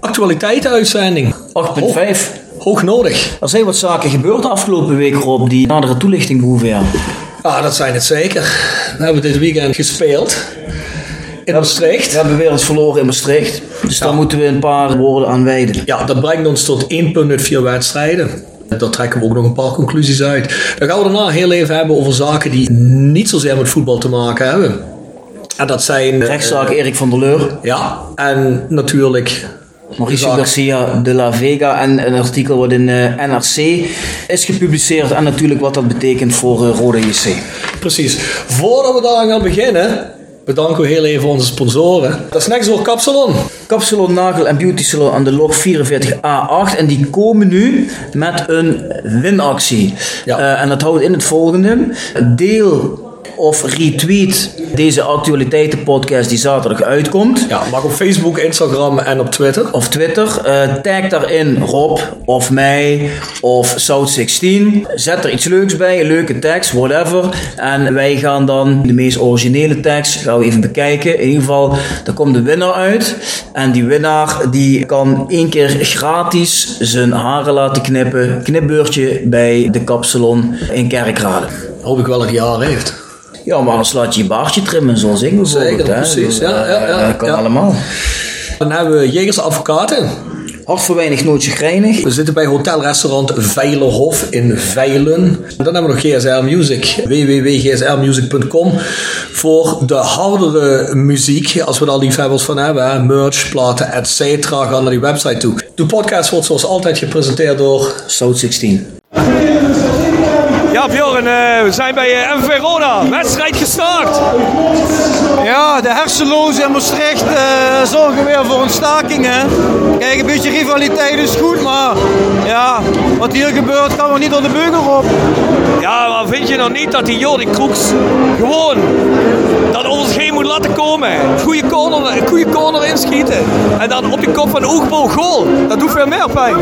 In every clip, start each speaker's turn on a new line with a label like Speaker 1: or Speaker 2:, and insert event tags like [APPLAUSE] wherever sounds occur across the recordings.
Speaker 1: Actualiteitenuitzending.
Speaker 2: 8.5.
Speaker 1: Hoog, nodig.
Speaker 2: Er zijn wat zaken gebeurd de afgelopen week, Rob, die nadere toelichting behoeven. Ja.
Speaker 1: Ja, dat zijn het zeker. We hebben dit weekend gespeeld. In Maastricht.
Speaker 2: We hebben weer eens verloren in Maastricht. Dus daar moeten we een paar woorden aan wijden.
Speaker 1: Ja, dat brengt ons tot één punt uit vier wedstrijden. Daar trekken we ook nog een paar conclusies uit. Dan gaan we daarna heel even hebben over zaken die niet zozeer met voetbal te maken hebben. En dat zijn...
Speaker 2: Rechtszaak Erik van der Leur,
Speaker 1: Ja, en natuurlijk...
Speaker 2: Mauricio Garcia de la Vega en een artikel wat in eh, NRC is gepubliceerd. En natuurlijk wat dat betekent voor eh, Rode JC.
Speaker 1: Precies. Voordat we daar gaan beginnen, bedanken we heel even onze sponsoren. Dat is niks door Kapsalon.
Speaker 2: Kapsalon Nagel en Beauty Salon aan de log 44A8. En die komen nu met een winactie.
Speaker 1: Ja.
Speaker 2: Eh, en dat houdt in het volgende. Deel of retweet deze actualiteitenpodcast die zaterdag uitkomt.
Speaker 1: Ja, mag op Facebook, Instagram en op Twitter.
Speaker 2: Of Twitter. Eh, tag daarin Rob of mij of South16. Zet er iets leuks bij, een leuke tekst, whatever. En wij gaan dan de meest originele tekst gaan we even bekijken. In ieder geval, daar komt de winnaar uit. En die winnaar die kan één keer gratis zijn haren laten knippen. Knipbeurtje bij de kapsalon in Kerkrade.
Speaker 1: Hoop ik wel een jaar heeft.
Speaker 2: Ja, maar anders laat je je baardje trimmen zoals ik bijvoorbeeld.
Speaker 1: Zeker,
Speaker 2: hè.
Speaker 1: precies.
Speaker 2: Dus,
Speaker 1: Ja, ja, ja,
Speaker 2: Dat kan
Speaker 1: ja.
Speaker 2: allemaal.
Speaker 1: Dan hebben we Jegers Advocaten.
Speaker 2: Hart voor weinig, nooit chagrijnig.
Speaker 1: We zitten bij hotelrestaurant Veilerhof in Veilen. Dan hebben we nog GSL Music. www.gslmusic.com Voor de hardere muziek, als we daar liefhebbers van hebben. hè, Merch, platen, etc. Ga naar die website toe. De podcast wordt zoals altijd gepresenteerd door...
Speaker 2: South16.
Speaker 3: Ja, Bjorn, eh, we zijn bij eh, MV Roda. Wedstrijd gestart.
Speaker 4: Ja, de hersenlozen in Maastricht eh, zorgen weer voor een staking. Hè? Kijk, een beetje rivaliteit is goed, maar ja, wat hier gebeurt kan er niet door de beugel op.
Speaker 3: Ja, maar vind je nou niet dat die Jordi Kroeks gewoon dat over zich heen moet laten komen? Goede corner, een goede corner inschieten. En dan op de kop van Oogbo goal. Dat doet veel meer pijn.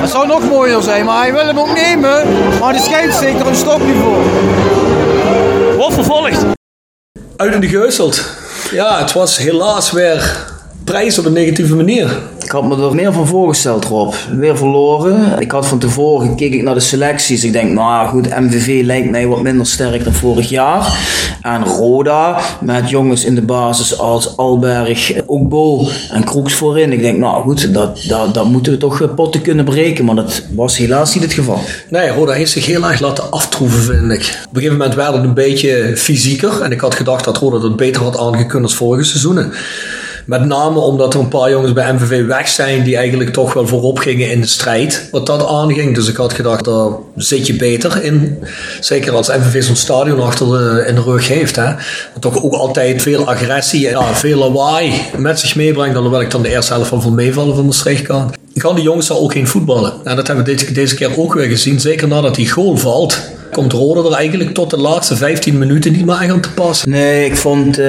Speaker 4: Het zou nog mooier zijn, maar hij wil hem ook nemen. Maar de scheidsrechter een stopje voor.
Speaker 3: Wordt vervolgd.
Speaker 1: Uit in de Geuselt. Ja, het was helaas weer prijs op een negatieve manier.
Speaker 2: Ik had me er meer van voorgesteld, Rob. Weer verloren. Ik had van tevoren gekeken naar de selecties. Ik denk, nou goed, MVV lijkt mij wat minder sterk dan vorig jaar. En Roda, met jongens in de basis als Alberg, Okbo en Kroeks voorin. Ik denk, nou goed, dat, dat, dat moeten we toch eh, potten kunnen breken. Maar dat was helaas niet het geval.
Speaker 1: Nee, Roda heeft zich heel erg laten aftroeven, vind ik. Op een gegeven moment werd het een beetje fysieker. En ik had gedacht dat Roda dat beter had aangekund als vorige seizoenen. Met name omdat er een paar jongens bij MVV weg zijn die eigenlijk toch wel voorop gingen in de strijd. Wat dat aanging. Dus ik had gedacht, daar zit je beter in. Zeker als MVV zo'n stadion achter de, in de rug heeft. Hè. Wat toch ook altijd veel agressie en ja, veel lawaai met zich meebrengt. Alhoewel ik dan de eerste helft van van meevallen van de strichtkant. Gaan die jongens daar ook geen voetballen? En dat hebben we deze, deze keer ook weer gezien. Zeker nadat die goal valt, komt Rode er eigenlijk tot de laatste 15 minuten niet meer echt aan te passen.
Speaker 2: Nee, ik vond, eh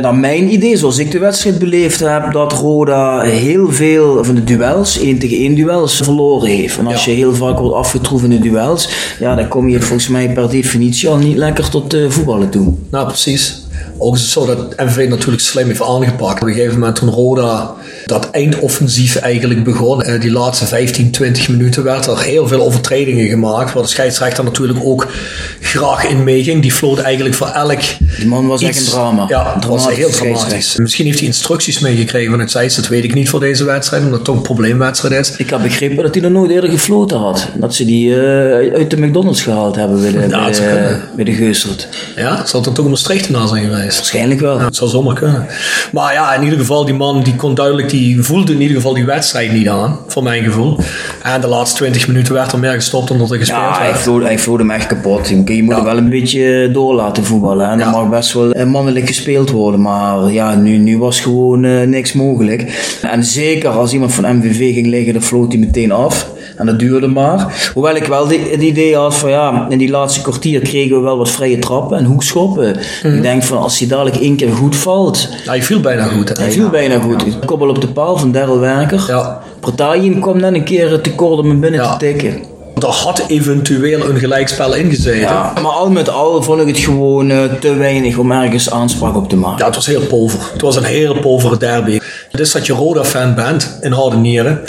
Speaker 2: naar mijn idee, zoals ik de wedstrijd beleefd heb, dat Roda heel veel van de duels, 1 tegen 1 duels, verloren heeft. En als
Speaker 1: Ja.
Speaker 2: je heel vaak wordt afgetroeven in de duels, ja, dan kom je volgens mij per definitie al niet lekker tot eh, voetballen toe.
Speaker 1: Nou, precies. Ook is het zo dat MVV natuurlijk slim heeft aangepakt. Op een gegeven moment toen Roda dat eindoffensief eigenlijk begon. eh, Die laatste 15, 20 minuten werd er heel veel overtredingen gemaakt. Waar de scheidsrechter natuurlijk ook graag in meeging. Die floot eigenlijk voor elk
Speaker 2: Die man was echt een drama.
Speaker 1: Ja, het was heel dramatisch. Misschien heeft hij instructies meegekregen van het zijs. Dat weet ik niet voor deze wedstrijd. Omdat het toch een probleemwedstrijd is.
Speaker 2: Ik heb begrepen dat hij nog nooit eerder gefloten had. Dat ze die eh, uit de McDonald's gehaald hebben bij de, bij
Speaker 1: dat kunnen.
Speaker 2: bij de Geusert.
Speaker 1: Ja, zal het dan toch een Maastrichtenaar zijn geweest?
Speaker 2: Waarschijnlijk wel.
Speaker 1: Ja, het zou zomaar kunnen. Maar ja, in ieder geval, die man die kon duidelijk, die voelde in ieder geval die wedstrijd niet aan, voor mijn gevoel. En de laatste 20 minuten werd er meer gestopt dan dat er gespeeld
Speaker 2: Ja, hij
Speaker 1: werd.
Speaker 2: hij vloot hem echt kapot. Je moet-
Speaker 1: Ja.
Speaker 2: hem wel een beetje door laten voetballen. En
Speaker 1: Ja.
Speaker 2: mag best wel eh, mannelijk gespeeld worden. Maar ja, nu, nu was gewoon eh, niks mogelijk. En zeker als iemand van MVV ging liggen, dan floot hij meteen af. En dat duurde maar. Hoewel ik wel het idee had van ja, in die laatste kwartier kregen we wel wat vrije trappen en hoekschoppen.
Speaker 1: Mhm.
Speaker 2: Ik denk van als hij dadelijk één keer goed valt.
Speaker 1: Hij viel bijna goed. hè?
Speaker 2: Hij viel bijna goed. Koppel op de paal van Daryl Werker.
Speaker 1: Ja.
Speaker 2: Kwam net een keer te kort om hem binnen
Speaker 1: Ja.
Speaker 2: te tikken.
Speaker 1: Er had eventueel een gelijkspel ingezeten.
Speaker 2: Ja, maar al met al vond ik het gewoon eh, te weinig om ergens aanspraak op te maken.
Speaker 1: Ja, het was heel pover. Het was een heel povere derby. Het is dat je Roda-fan bent in harde nieren.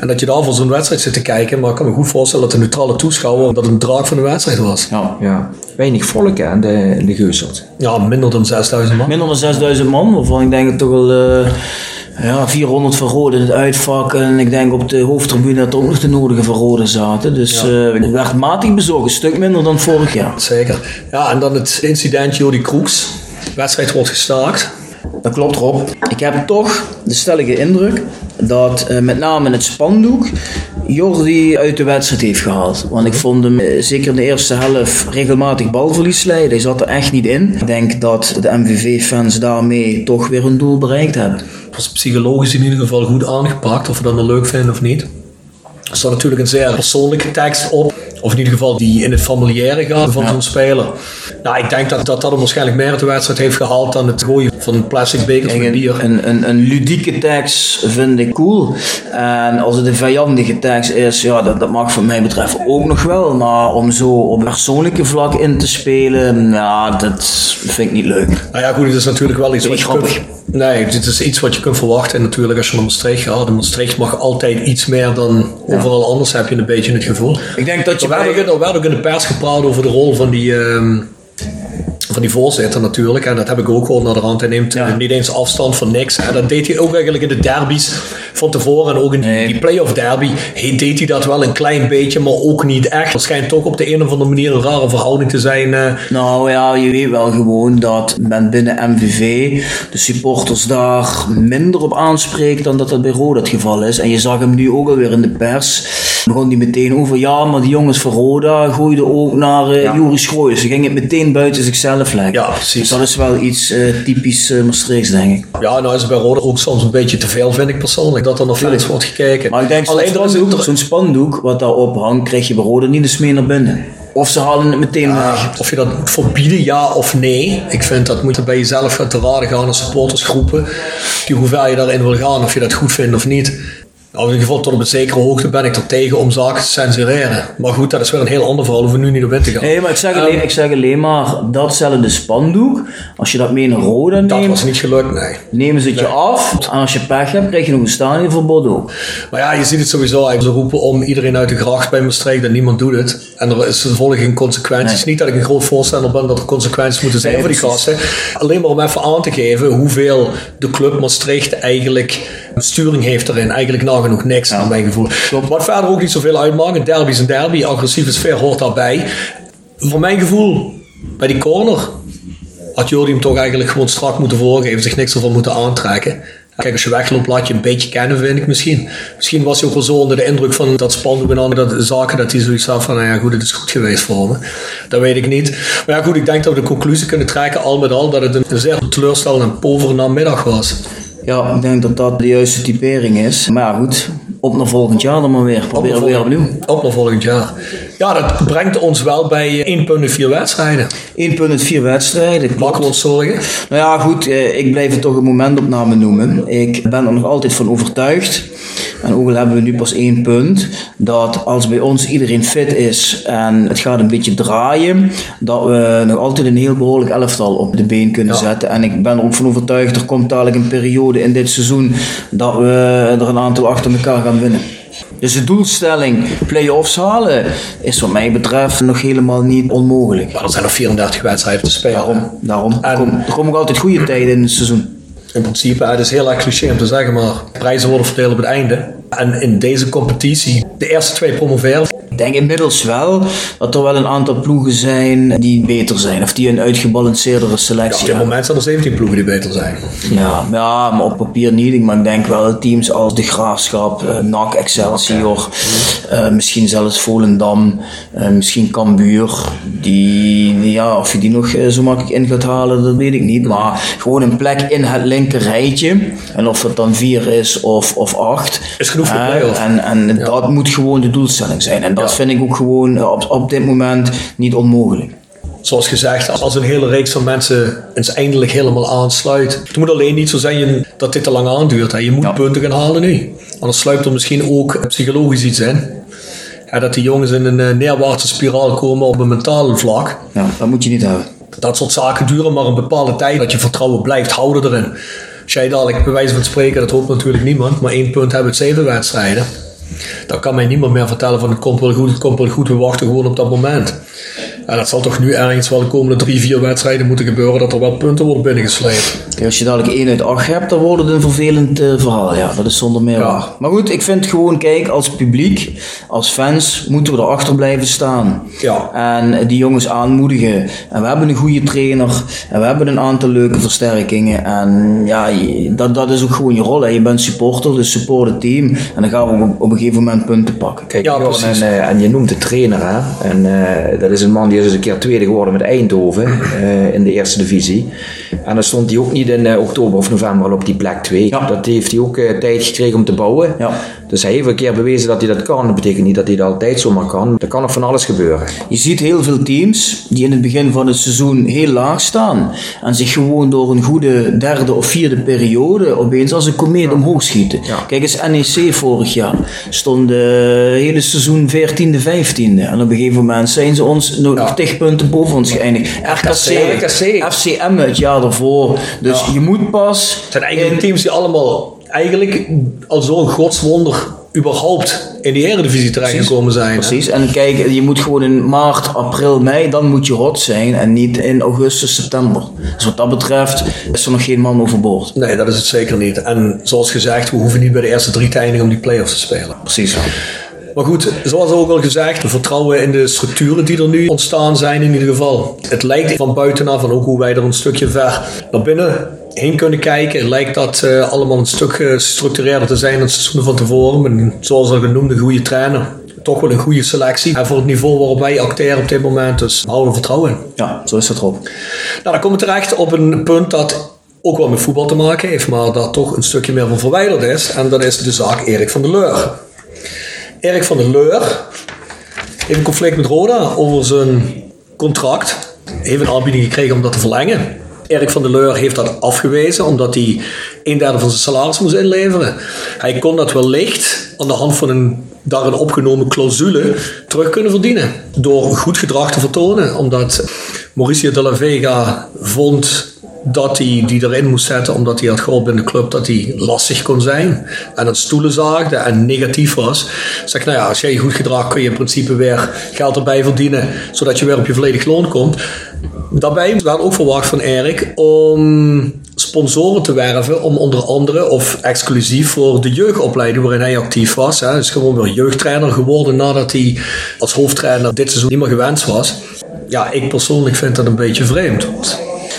Speaker 1: En dat je daar voor zo'n wedstrijd zit te kijken. Maar ik kan me goed voorstellen dat de neutrale toeschouwer dat een draak van de wedstrijd was.
Speaker 2: Ja.
Speaker 5: Ja, weinig volk de, in de Geusert.
Speaker 1: Ja, minder dan 6000 man.
Speaker 2: Minder dan 6000 man, waarvan ik denk dat toch wel eh, ja, 400 van Rode in het uitvak. En ik denk op de hoofdtribune dat er ook nog de nodige van Rode zaten. Dus eh, het werd matig bezorgd, een stuk minder dan vorig jaar.
Speaker 1: Zeker. Ja, en dan het incident Jody Kroeks. De wedstrijd wordt gestaakt.
Speaker 2: Dat klopt Rob. Ik heb toch de stellige indruk dat eh, met name in het spandoek Jordi uit de wedstrijd heeft gehaald. Want ik vond hem eh, zeker in de eerste helft regelmatig balverlies leiden. Hij zat er echt niet in. Ik denk dat de MVV-fans daarmee toch weer hun doel bereikt hebben.
Speaker 1: Het was psychologisch in ieder geval goed aangepakt. Of we dat nou leuk vinden of niet. Er staat natuurlijk een zeer persoonlijke tekst op. Of in ieder geval die in het familiaire gaat van zo'n speler. Nou, ik denk dat, dat dat hem waarschijnlijk meer uit de wedstrijd heeft gehaald dan het gooien van een plastic beker
Speaker 2: Een,
Speaker 1: bier.
Speaker 2: een, een, een ludieke tekst vind ik cool. En als het een vijandige tekst is, ja, dat, dat mag wat mij betreft ook nog wel. Maar om zo op persoonlijke vlak in te spelen, nou, dat vind ik niet leuk.
Speaker 1: Nou ja, goed, het is natuurlijk wel iets wat
Speaker 2: je
Speaker 1: kunt... Nee, dit is iets wat je kunt verwachten. En natuurlijk als je naar Maastricht gaat. In Maastricht mag altijd iets meer dan overal anders, heb je een beetje het gevoel.
Speaker 2: Ik denk dat je
Speaker 1: Er werd, ook
Speaker 2: bij...
Speaker 1: in, er werd ook in de pers gepraat over de rol van die, ehm, van die voorzitter natuurlijk. En dat heb ik ook gehoord naar de rand. Hij neemt
Speaker 2: Ja.
Speaker 1: niet eens afstand van niks. En dat deed hij ook eigenlijk in de derbies van tevoren. En ook in
Speaker 2: Nee.
Speaker 1: die play-off derby hij deed hij dat wel een klein beetje, maar ook niet echt. Er schijnt toch op de een of andere manier een rare verhouding te zijn. eh,
Speaker 2: Nou ja, je weet wel gewoon dat men binnen MVV de supporters daar minder op aanspreekt dan dat dat bij Roda het geval is. En je zag hem nu ook alweer in de pers. Begon die meteen over, ja, maar die jongens van Roda gooiden ook naar Joris Schrooijers. Ze gingen het meteen buiten zichzelf leggen.
Speaker 1: Ja, precies.
Speaker 2: Dus dat is wel iets eh, typisch uh, Maastrichts, denk ik.
Speaker 1: Ja, nou is het bij Roda ook soms een beetje te veel, vind ik persoonlijk. Dat er naar fans wordt gekeken.
Speaker 2: Maar ik denk, zo'n
Speaker 1: Alleen er is
Speaker 2: spandoek, zo'n wat daarop hangt, krijg je bij Roda niet eens mee naar binnen. Of ze halen het meteen weg.
Speaker 1: Of je dat moet verbieden, ja of nee. Ik vind dat moet je bij jezelf gaan te raden gaan als supportersgroepen. Die hoe ver je daarin wil gaan, of je dat goed vindt of niet. Nou, in ieder geval tot op een zekere hoogte ben ik er tegen om zaken te censureren. Maar goed, dat is weer een heel ander verhaal. Hoeven we nu niet op in te gaan.
Speaker 2: Nee, maar ik zeg, alleen, ik zeg alleen maar datzelfde spandoek. Als je dat mee naar Roda
Speaker 1: dat
Speaker 2: neemt,
Speaker 1: was niet gelukt, nee.
Speaker 2: nemen ze het je af. En als je pech hebt, krijg je nog een stadionverbod ook.
Speaker 1: Maar ja, je ziet het sowieso. Ze roepen om iedereen uit de gracht bij Maastricht en niemand doet het. En er is vervolgens geen consequenties.
Speaker 2: Nee.
Speaker 1: Niet dat ik een groot voorstander ben dat er consequenties moeten zijn
Speaker 2: Nee,
Speaker 1: voor die gasten. Alleen maar om even aan te geven hoeveel de club Maastricht eigenlijk sturing heeft erin. Eigenlijk nagenoeg niks aan mijn gevoel. Wat verder ook niet zoveel uitmaakt. Een derby is een derby. Agressieve sfeer hoort daarbij. Voor mijn gevoel, bij die corner had Jordi hem toch eigenlijk gewoon strak moeten voorgeven. Zich niks ervan moeten aantrekken. Kijk, als je wegloopt, laat je een beetje kennen, vind ik misschien. Misschien was hij ook wel zo onder de indruk van dat spandoek en andere zaken, dat hij zoiets had van, nou ja, goed, het is goed geweest voor me. Dat weet ik niet. Maar ja, goed, ik denk dat we de conclusie kunnen trekken, al met al, dat het een zeer teleurstellende en povere namiddag was.
Speaker 2: Ja, ik denk dat dat de juiste typering is. Maar goed. Op naar volgend jaar dan maar weer. Proberen we weer opnieuw.
Speaker 1: Op naar volgend jaar. Ja, dat brengt ons wel bij 1 punt in 4 wedstrijden.
Speaker 2: 1 punt uit 4 wedstrijden.
Speaker 1: Maken we ons zorgen?
Speaker 2: Nou ja, goed, eh, ik blijf het toch een momentopname noemen. Ik ben er nog altijd van overtuigd. En ook al hebben we nu pas één punt, dat als bij ons iedereen fit is en het gaat een beetje draaien, dat we nog altijd een heel behoorlijk elftal op de been kunnen zetten. En ik ben er ook van overtuigd, er komt dadelijk een periode in dit seizoen dat we er een aantal achter elkaar gaan winnen. Dus de doelstelling play-offs halen is wat mij betreft nog helemaal niet onmogelijk.
Speaker 1: Maar er zijn nog 34 wedstrijden te spelen.
Speaker 2: Daarom, daarom. Er
Speaker 1: En-
Speaker 2: komen, er komen ook altijd goede tijden in het seizoen.
Speaker 1: In principe, het is heel erg cliché om te zeggen, maar prijzen worden verdeeld op het einde. En in deze competitie, de eerste twee promoveren.
Speaker 2: Ik denk inmiddels wel dat er wel een aantal ploegen zijn die beter zijn. Of die een uitgebalanceerdere
Speaker 1: Op
Speaker 2: selectie
Speaker 1: dit
Speaker 2: hebben.
Speaker 1: moment zijn er 17 ploegen die beter zijn.
Speaker 2: Ja, ja, maar op papier niet. Maar ik denk wel teams als de Graafschap, eh, NAC, Excelsior, eh, misschien zelfs Volendam, eh, misschien Cambuur. Die, ja, of je die nog zo makkelijk in gaat halen, dat weet ik niet. Maar gewoon een plek in het linker rijtje. En of het dan vier is of, of acht.
Speaker 1: Is genoeg voor play-off.
Speaker 2: En, en dat moet gewoon de doelstelling zijn. En dat vind ik ook gewoon eh, op, op dit moment niet onmogelijk.
Speaker 1: Zoals gezegd, als een hele reeks van mensen eens eindelijk helemaal aansluit. Het moet alleen niet zo zijn dat dit te lang aanduurt. Hè. Je moet
Speaker 2: Ja.
Speaker 1: punten gaan halen nu. Anders sluipt er misschien ook psychologisch iets in. Ja, dat die jongens in een eh, neerwaartse spiraal komen op een mentale vlak.
Speaker 2: Ja, dat moet je niet hebben.
Speaker 1: Dat soort zaken duren maar een bepaalde tijd. Dat je vertrouwen blijft houden erin. Als jij dadelijk bij wijze van spreken, dat hoopt natuurlijk niemand, maar één punt hebben het zeven wedstrijden. Dan kan mij niemand meer vertellen van het komt wel goed, het komt wel goed, we wachten gewoon op dat moment. En dat zal toch nu ergens wel de komende drie, vier wedstrijden moeten gebeuren dat er wel punten worden binnengesleept.
Speaker 2: Kijk, Als je dadelijk 1 uit 8 hebt, dan wordt het een vervelend eh, verhaal. Ja, dat is zonder meer
Speaker 1: Ja.
Speaker 2: waar. Maar goed, ik vind gewoon, kijk, als publiek, als fans, moeten we erachter blijven staan.
Speaker 1: Ja.
Speaker 2: En die jongens aanmoedigen. En we hebben een goede trainer. En we hebben een aantal leuke versterkingen. En ja, dat, dat is ook gewoon je rol. Hè. Je bent supporter, dus support het team. En dan gaan we op, op een gegeven moment punten pakken.
Speaker 5: Kijk,
Speaker 1: Ja, precies.
Speaker 5: en, eh, en je noemt de trainer, hè? En eh, dat is een man die is eens een keer tweede geworden met Eindhoven eh, in de eerste divisie. En dan stond hij ook niet in eh, oktober of november al op die plek 2.
Speaker 2: Ja.
Speaker 5: Dat heeft hij ook eh, tijd gekregen om te bouwen.
Speaker 2: Ja.
Speaker 5: Dus hij heeft een keer bewezen dat hij dat kan. Dat betekent niet dat hij dat altijd zomaar kan. Er kan nog van alles gebeuren.
Speaker 2: Je ziet heel veel teams die in het begin van het seizoen heel laag staan en zich gewoon door een goede derde of vierde periode opeens als een komeet omhoog schieten.
Speaker 5: Ja.
Speaker 2: Kijk eens, NEC vorig jaar stond het hele seizoen 14e, 15e en op een gegeven moment zijn ze ons nog
Speaker 1: Ja.
Speaker 2: 10 punten boven ons geëindigd. RKC,
Speaker 5: RKC.
Speaker 2: FCM het jaar daarvoor. Dus je moet pas
Speaker 1: Het zijn eigenlijk
Speaker 2: in-
Speaker 1: teams die allemaal eigenlijk al zo'n godswonder überhaupt in die Eredivisie terechtgekomen zijn. hè?
Speaker 2: Precies, en kijk, je moet gewoon in maart, april, mei, dan moet je hot zijn en niet in augustus, september. Dus wat dat betreft is er nog geen man overboord.
Speaker 1: Nee, dat is het zeker niet. En zoals gezegd, we hoeven niet bij de eerste drie te eindigen om die play-offs te spelen.
Speaker 2: Precies.
Speaker 1: Maar goed, zoals ook al gezegd, we vertrouwen in de structuren die er nu ontstaan zijn in ieder geval. Het lijkt van buitenaf en ook hoe wij er een stukje ver naar binnen heen kunnen kijken, lijkt dat eh, allemaal een stuk gestructureerder te zijn dan het seizoen van tevoren. Een, zoals al genoemd, een goede trainer. Toch wel een goede selectie. En voor het niveau waarop wij acteren op dit moment, dus we houden er vertrouwen in.
Speaker 2: Ja, zo is het erop.
Speaker 1: Nou, dan komen we terecht op een punt dat ook wel met voetbal te maken heeft, maar dat toch een stukje meer van verwijderd is. En dat is de zaak Erik van der Leur. Erik van der Leur heeft een conflict met Roda over zijn contract. Heeft een aanbieding gekregen om dat te verlengen. Erik van der Leur heeft dat afgewezen omdat hij een derde van zijn salaris moest inleveren. Hij kon dat wellicht aan de hand van een daarin opgenomen clausule terug kunnen verdienen. Door goed gedrag te vertonen. Omdat Mauricio de la Vega vond dat hij die erin moest zetten omdat hij had geholpen in de club dat hij lastig kon zijn en het stoelen zaagde en negatief was. Zeg nou ja, als jij je goed gedrag kun je in principe weer geld erbij verdienen zodat je weer op je volledig loon komt. Daarbij werd ook verwacht van Erik om sponsoren te werven om onder andere of exclusief voor de jeugdopleiding waarin hij actief was. Hij is gewoon weer jeugdtrainer geworden nadat hij als hoofdtrainer dit seizoen niet meer gewenst was. Ja, ik persoonlijk vind dat een beetje vreemd.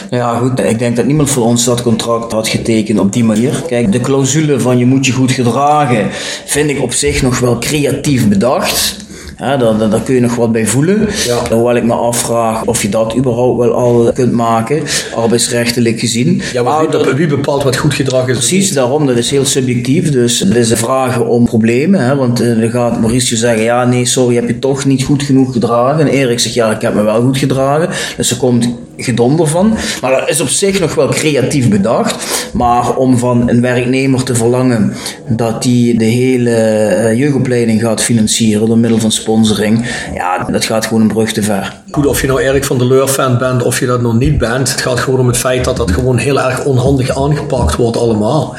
Speaker 2: Ja, goed. Ik denk dat niemand van ons dat contract had getekend op die manier. Kijk, de clausule van je moet je goed gedragen vind ik op zich nog wel creatief bedacht. Ja, daar, daar, daar kun je nog wat bij voelen.
Speaker 1: Ja.
Speaker 2: Hoewel ik me afvraag of je dat überhaupt wel al kunt maken, arbeidsrechtelijk gezien.
Speaker 1: Ja, maar wie,
Speaker 2: dat-
Speaker 1: wie bepaalt wat goed gedrag is?
Speaker 2: Precies, daarom, dat is heel subjectief. Dus het is vraag om problemen. Hè? Want eh, dan gaat Mauricio zeggen, ja nee, sorry, heb je toch niet goed genoeg gedragen. En Erik zegt, ja, ik heb me wel goed gedragen. Dus er komt gedonder van. Maar dat is op zich nog wel creatief bedacht. Maar om van een werknemer te verlangen dat die de hele eh, jeugdopleiding gaat financieren door middel van sponsoring, ja, dat gaat gewoon een brug te ver.
Speaker 1: Goed, of je nou Erik van der Leur fan bent of je dat nog niet bent. Het gaat gewoon om het feit dat dat gewoon heel erg onhandig aangepakt wordt allemaal.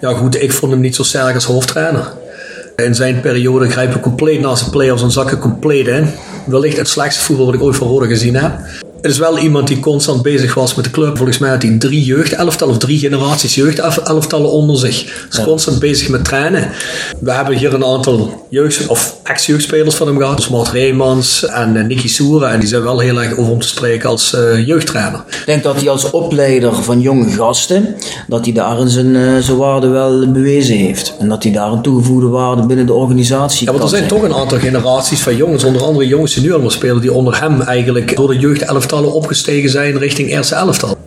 Speaker 1: Ja goed, ik vond hem niet zo sterk als hoofdtrainer. In zijn periode grijpen compleet naast de play-offs en zakken compleet in. Wellicht het slechtste voetbal wat ik ooit van Roda gezien heb. Het is wel iemand die constant bezig was met de club. Volgens mij had hij drie jeugdelftallen of drie generaties jeugdelftallen onder zich. Is constant bezig met trainen. We hebben hier een aantal jeugd- of ex-jeugdspelers van hem gehad. Dus Mart Reemans en eh, Nicky Soera. En die zijn wel heel erg over om te spreken als eh, jeugdtrainer.
Speaker 2: Ik denk dat hij als opleider van jonge gasten, dat hij daar zijn, eh, zijn waarde wel bewezen heeft. En dat hij daar een toegevoegde waarde binnen de organisatie
Speaker 1: Ja, want er zijn toch een aantal generaties van jongens, onder andere jongens die nu allemaal spelen, die onder hem eigenlijk door de jeugdelftallen opgestegen zijn richting eerste elftal.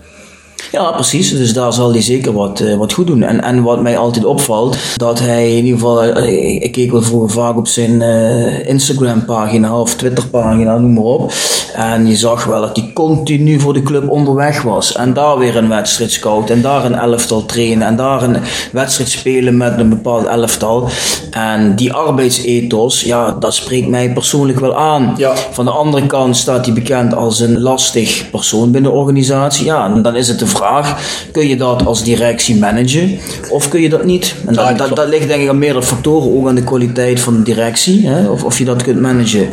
Speaker 2: Ja, precies. Dus daar zal hij zeker wat, eh, wat goed doen. En, en wat mij altijd opvalt, dat hij in ieder geval, eh, ik keek wel vroeger vaak op zijn eh, Instagram-pagina of Twitter-pagina, noem maar op. En je zag wel dat hij continu voor de club onderweg was. En daar weer een wedstrijd scout en daar een elftal trainen en daar een wedstrijd spelen met een bepaald elftal. En die arbeidsethos, ja, dat spreekt mij persoonlijk wel aan.
Speaker 1: Ja.
Speaker 2: Van de andere kant staat hij bekend als een lastig persoon binnen de organisatie. Ja, en dan is het de vraag: kun je dat als directie managen of kun je dat niet? En dat,
Speaker 1: Ja,
Speaker 2: dat, dat ligt denk ik aan meerdere factoren, ook aan de kwaliteit van de directie, hè? Of, of je dat kunt managen.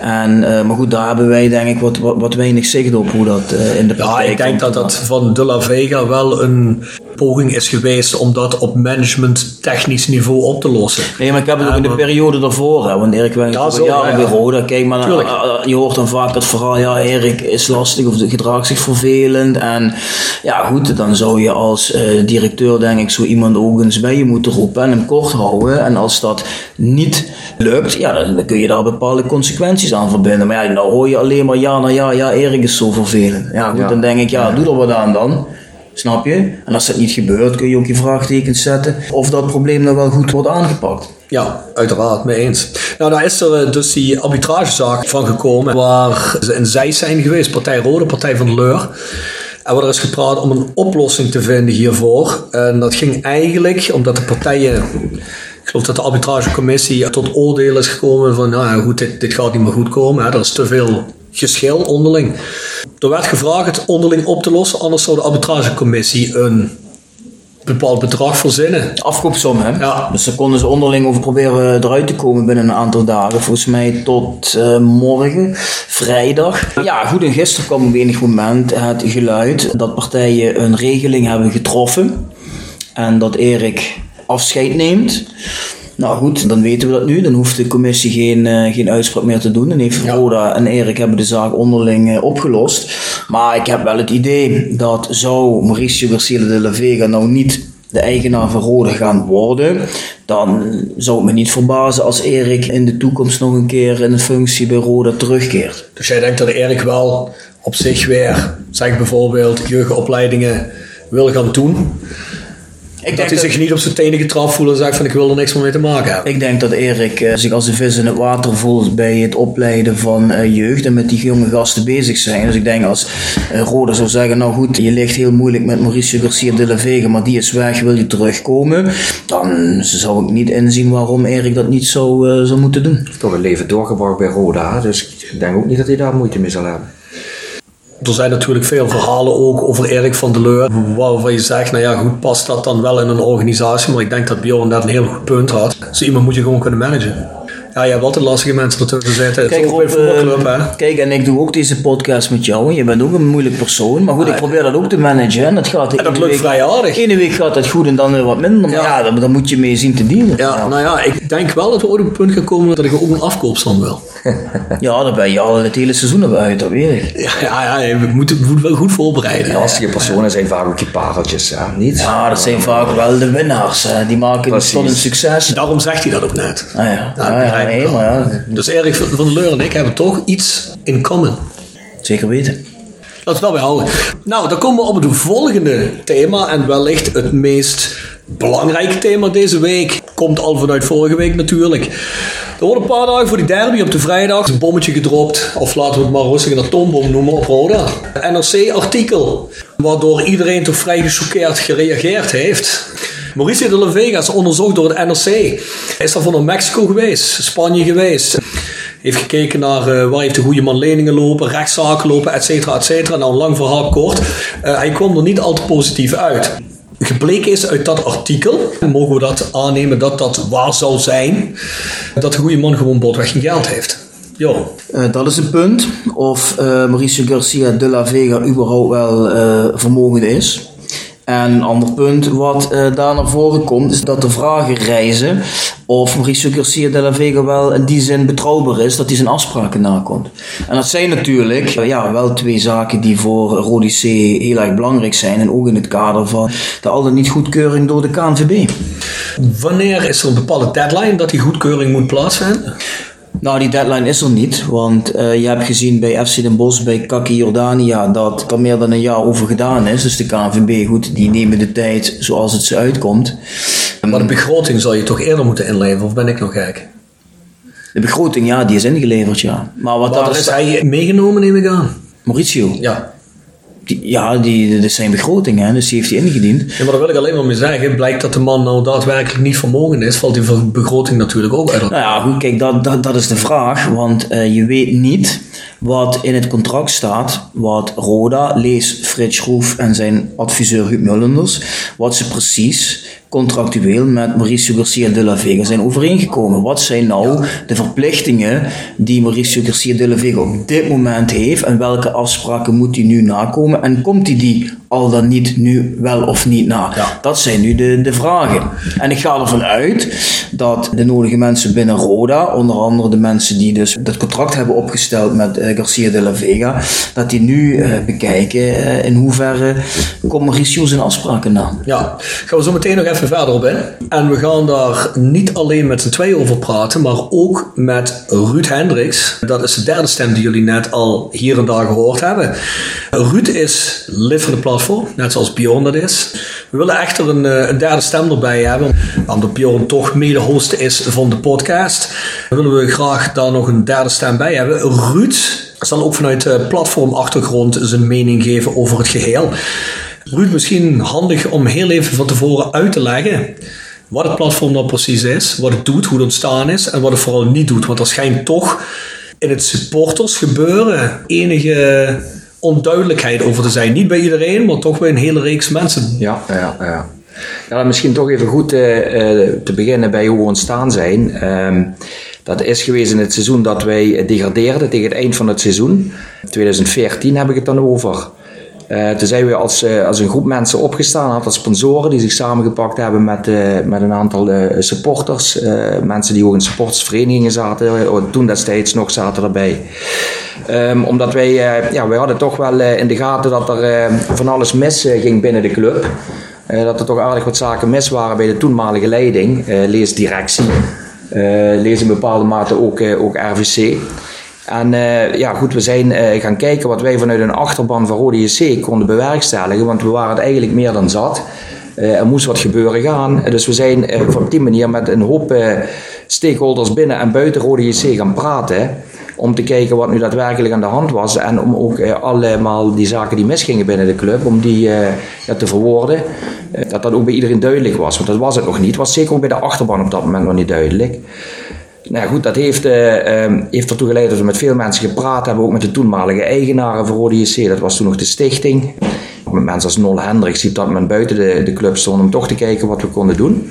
Speaker 2: En, eh, maar goed, daar hebben wij denk ik wat, wat, wat weinig zicht op hoe dat eh, in de
Speaker 1: Ja,
Speaker 2: praktijk
Speaker 1: ik denk dat dat van De La Vega wel een poging is geweest om dat op management technisch niveau op te lossen.
Speaker 2: Nee, maar ik heb het ook in de periode daarvoor, hè, want Erik werkt
Speaker 1: Ja,
Speaker 2: al jaren
Speaker 1: ja,
Speaker 2: bij. Roda. Kijk, maar eh, eh, je hoort dan vaak dat verhaal, ja, Erik is lastig of gedraagt zich vervelend. En ja, goed, dan zou je als eh, directeur, denk ik, zo iemand ook eens bij je moeten roepen en hem kort houden. En als dat niet lukt, ja, dan, dan kun je daar bepaalde consequenties aan verbinden. Maar ja, nou hoor je alleen maar ja na ja, ja, Erik is zo vervelend. Ja, goed,
Speaker 5: Ja.
Speaker 2: dan denk ik, ja, doe er wat aan dan. Snap je? En als dat niet gebeurt, kun je ook je vraagtekens zetten of dat probleem nou wel goed wordt aangepakt.
Speaker 1: Ja, uiteraard, mee eens. Nou, daar is er eh, dus die arbitragezaak van gekomen, waar ze in zij zijn geweest, Partij Rode, Partij van de Leur. En er is gepraat om een oplossing te vinden hiervoor. En dat ging eigenlijk omdat de partijen, ik geloof dat de arbitragecommissie tot oordeel is gekomen van, nou ja, goed, dit, dit gaat niet meer goed komen. Hè. Er is te veel geschil onderling. Er werd gevraagd het onderling op te lossen, anders zou de arbitragecommissie een bepaald bedrag verzinnen.
Speaker 2: afkoopsom, hè?
Speaker 1: Ja.
Speaker 2: Dus daar konden ze onderling over proberen eruit te komen binnen een aantal dagen. Volgens mij tot eh, morgen, vrijdag. Ja, goed, en gisteren kwam op enig moment het geluid dat partijen een regeling hebben getroffen. En dat Erik afscheid neemt. Nou goed, dan weten we dat nu. Dan hoeft de commissie geen, eh, geen uitspraak meer te doen. Dan heeft Roda en Erik hebben de zaak onderling eh, opgelost. Maar ik heb wel het idee dat zou Mauricio Garcia de la Vega nou niet de eigenaar van Roda gaan worden, dan zou het me niet verbazen als Erik in de toekomst nog een keer in een functie bij Roda terugkeert.
Speaker 1: Dus jij denkt dat Erik wel op zich weer, zeg bijvoorbeeld, jeugdopleidingen wil gaan doen.
Speaker 2: Ik
Speaker 1: dat hij zich niet op zijn tenen getrapt voelt en zegt van ik wil er niks meer mee te maken hebben.
Speaker 2: Ik denk dat Erik eh, zich als een vis in het water voelt bij het opleiden van eh, jeugd en met die jonge gasten bezig zijn. Dus ik denk als eh, Roda zou zeggen, nou goed, je ligt heel moeilijk met Mauricio Garcia de la Vega, maar die is weg, wil je terugkomen? Dan zou ik niet inzien waarom Erik dat niet zou, zou moeten doen.
Speaker 5: Toch een leven doorgebracht bij Roda, dus ik denk ook niet dat hij daar moeite mee zal hebben.
Speaker 1: Er zijn natuurlijk veel verhalen ook over Erik van der Leur. Waarvan je zegt, nou ja, goed, past dat dan wel in een organisatie? Maar ik denk dat Bjorn net een heel goed punt had. Zo iemand moet je gewoon kunnen managen. Ja, je hebt altijd lastige mensen ertussen zitten. Het is ook bij een
Speaker 2: Rob, eh,
Speaker 1: voetbalclub, hè.
Speaker 2: kijk, en ik doe ook deze podcast met jou. En je bent ook een moeilijk persoon. Maar goed, ik probeer dat ook te managen. En dat gaat
Speaker 1: En dat lukt
Speaker 2: week-
Speaker 1: vrij aardig.
Speaker 2: Ene week gaat het goed en dan weer wat minder. Maar
Speaker 1: Ja.
Speaker 2: ja, daar, daar moet je mee zien te dealen.
Speaker 1: Ja, nou ja, ik denk wel dat we ooit op het punt gaan komen dat ik ook een afkoopstand wil. [LAUGHS]
Speaker 2: Ja, daar ben je al het hele seizoen op uit, dat weet ik.
Speaker 1: Ja, ja, ja we moeten we moeten wel goed voorbereiden.
Speaker 5: Lastige personen zijn vaak ook je pareltjes, ja, niet?
Speaker 2: Ja, dat zijn vaak wel de winnaars. Hè. Die maken het
Speaker 5: Precies.
Speaker 2: tot een succes.
Speaker 1: Daarom zegt hij dat ook net.
Speaker 2: Ah ja,
Speaker 1: Ja,
Speaker 2: nee, maar
Speaker 1: Dus Erik van der Leur en ik hebben toch iets in common.
Speaker 2: zeker weten.
Speaker 1: Laten we daarbij houden. Nou, dan komen we op het volgende thema. En wellicht het meest belangrijke thema deze week. Komt al vanuit vorige week natuurlijk. Er wordt een paar dagen voor die derby op de vrijdag een bommetje gedropt. Of laten we het maar rustig een atoombom noemen op Roda. NRC-artikel. Waardoor iedereen toch vrij gechoqueerd gereageerd heeft. Mauricio de la Vega is onderzocht door het NRC. Is daarvoor naar Mexico geweest, Spanje geweest. Heeft gekeken naar eh, waar heeft de goede man leningen lopen, rechtszaken lopen, et cetera, et cetera. Nou, lang verhaal kort. Eh, hij kwam er niet al te positief uit. Gebleken is uit dat artikel, mogen we dat aannemen dat dat waar zou zijn, dat de goede man gewoon botweg geen geld heeft. Jo.
Speaker 2: Eh, dat is een punt. Of Mauricio Garcia de la Vega überhaupt wel vermogend is. En een ander punt wat eh, daar naar voren komt, is dat de vragen reizen of Mauricio Garcia de la Vega wel in die zin betrouwbaar is, dat hij zijn afspraken nakomt. En dat zijn natuurlijk eh, ja, wel twee zaken die voor Rodi heel erg belangrijk zijn. En ook in het kader van de al dan niet goedkeuring door de KNVB.
Speaker 1: Wanneer is er een bepaalde deadline dat die goedkeuring moet plaatsvinden?
Speaker 2: Nou, die deadline is er niet, want eh, je hebt gezien bij FC Den Bosch, bij Kaki Jordania, dat er meer dan een jaar over gedaan is. Dus de KNVB, goed, die nemen de tijd zoals het ze uitkomt.
Speaker 1: Maar de begroting zal je toch eerder moeten inleveren, of ben ik nog gek?
Speaker 2: De begroting, ja, die is ingeleverd, ja. Maar wat
Speaker 1: Maar
Speaker 2: daar is
Speaker 1: hij meegenomen, neem ik aan.
Speaker 2: Mauricio.
Speaker 1: Ja.
Speaker 2: Die, ja, die, dat zijn begrotingen, hè, dus die heeft hij ingediend.
Speaker 1: Ja, maar daar wil ik alleen maar mee zeggen. Blijkt dat de man nou daadwerkelijk niet vermogen is, valt die begroting natuurlijk ook uit.
Speaker 2: Nou ja, goed, kijk, dat, dat, dat is de vraag. Want eh, je weet niet wat in het contract staat, wat Roda, lees Frits Schroef en zijn adviseur Huub Mullenders, wat ze precies contractueel met Mauricio Garcia de la Vega zijn overeengekomen. Wat zijn nou de verplichtingen die Mauricio Garcia de la Vega op dit moment heeft en welke afspraken moet hij nu nakomen en komt hij die al dan niet nu wel of niet na?
Speaker 1: Ja.
Speaker 2: Dat zijn nu de, de vragen. En ik ga ervan uit dat de nodige mensen binnen Roda, onder andere de mensen die dus dat contract hebben opgesteld met eh, Garcia de la Vega, dat die nu eh, bekijken eh, in hoeverre komt Mauricio zijn afspraken na.
Speaker 1: Ja, gaan we zo meteen nog even verder op in. En we gaan daar niet alleen met z'n tweeën over praten, maar ook met Ruud Hendricks. Dat is de derde stem die jullie net al hier en daar gehoord hebben. Ruud is lid van de platform, net zoals Bjorn dat is. We willen echter een, eh, derde stem erbij hebben, omdat Bjorn toch mede-host is van de podcast. Dan willen we graag daar nog een derde stem bij hebben. Ruud zal ook vanuit platformachtergrond zijn mening geven over het geheel. Ruud, misschien handig om heel even van tevoren uit te leggen wat het platform nou precies is, wat het doet, hoe het ontstaan is en wat het vooral niet doet. Want er schijnt toch in het supportersgebeuren enige onduidelijkheid over te zijn. Niet bij iedereen, maar toch bij een hele reeks mensen.
Speaker 5: Ja, ja, ja. ja misschien toch even goed eh, eh, te beginnen bij hoe we ontstaan zijn. Ehm, dat is geweest in het seizoen dat wij degradeerden tegen het eind van het seizoen. 2014 heb ik het dan over. Eh, toen zijn we als, eh, als een groep mensen opgestaan, een aantal sponsoren die zich samengepakt hebben met, eh, met een aantal supporters. mensen die ook in supportersverenigingen zaten, toen destijds nog zaten erbij. Ehm, omdat wij, ja, wij hadden toch wel in de gaten dat er van alles mis ging binnen de club. Dat er toch aardig wat zaken mis waren bij de toenmalige leiding, lees directie, lees in bepaalde mate ook, ook RVC. En eh, ja, goed, we zijn eh, gaan kijken wat wij vanuit een achterban van Rode JC konden bewerkstelligen, want we waren het eigenlijk meer dan zat. Eh, er moest wat gebeuren gaan. Dus we zijn op die manier met een hoop eh, stakeholders binnen en buiten Rode JC gaan praten. Om te kijken wat nu daadwerkelijk aan de hand was. En om ook allemaal die zaken die misgingen binnen de club, om die ja, te verwoorden. Dat dat ook bij iedereen duidelijk was. Want dat was het nog niet. Het was zeker ook bij de achterban op dat moment nog niet duidelijk. Nou goed, dat heeft, eh, ehm, heeft ertoe geleid dat we met veel mensen gepraat hebben. Ook met de toenmalige eigenaren van Rode JC. Dat was toen nog de stichting. Met mensen als Nol Hendricks die dat moment buiten de, de club stonden. Om toch te kijken wat we konden doen.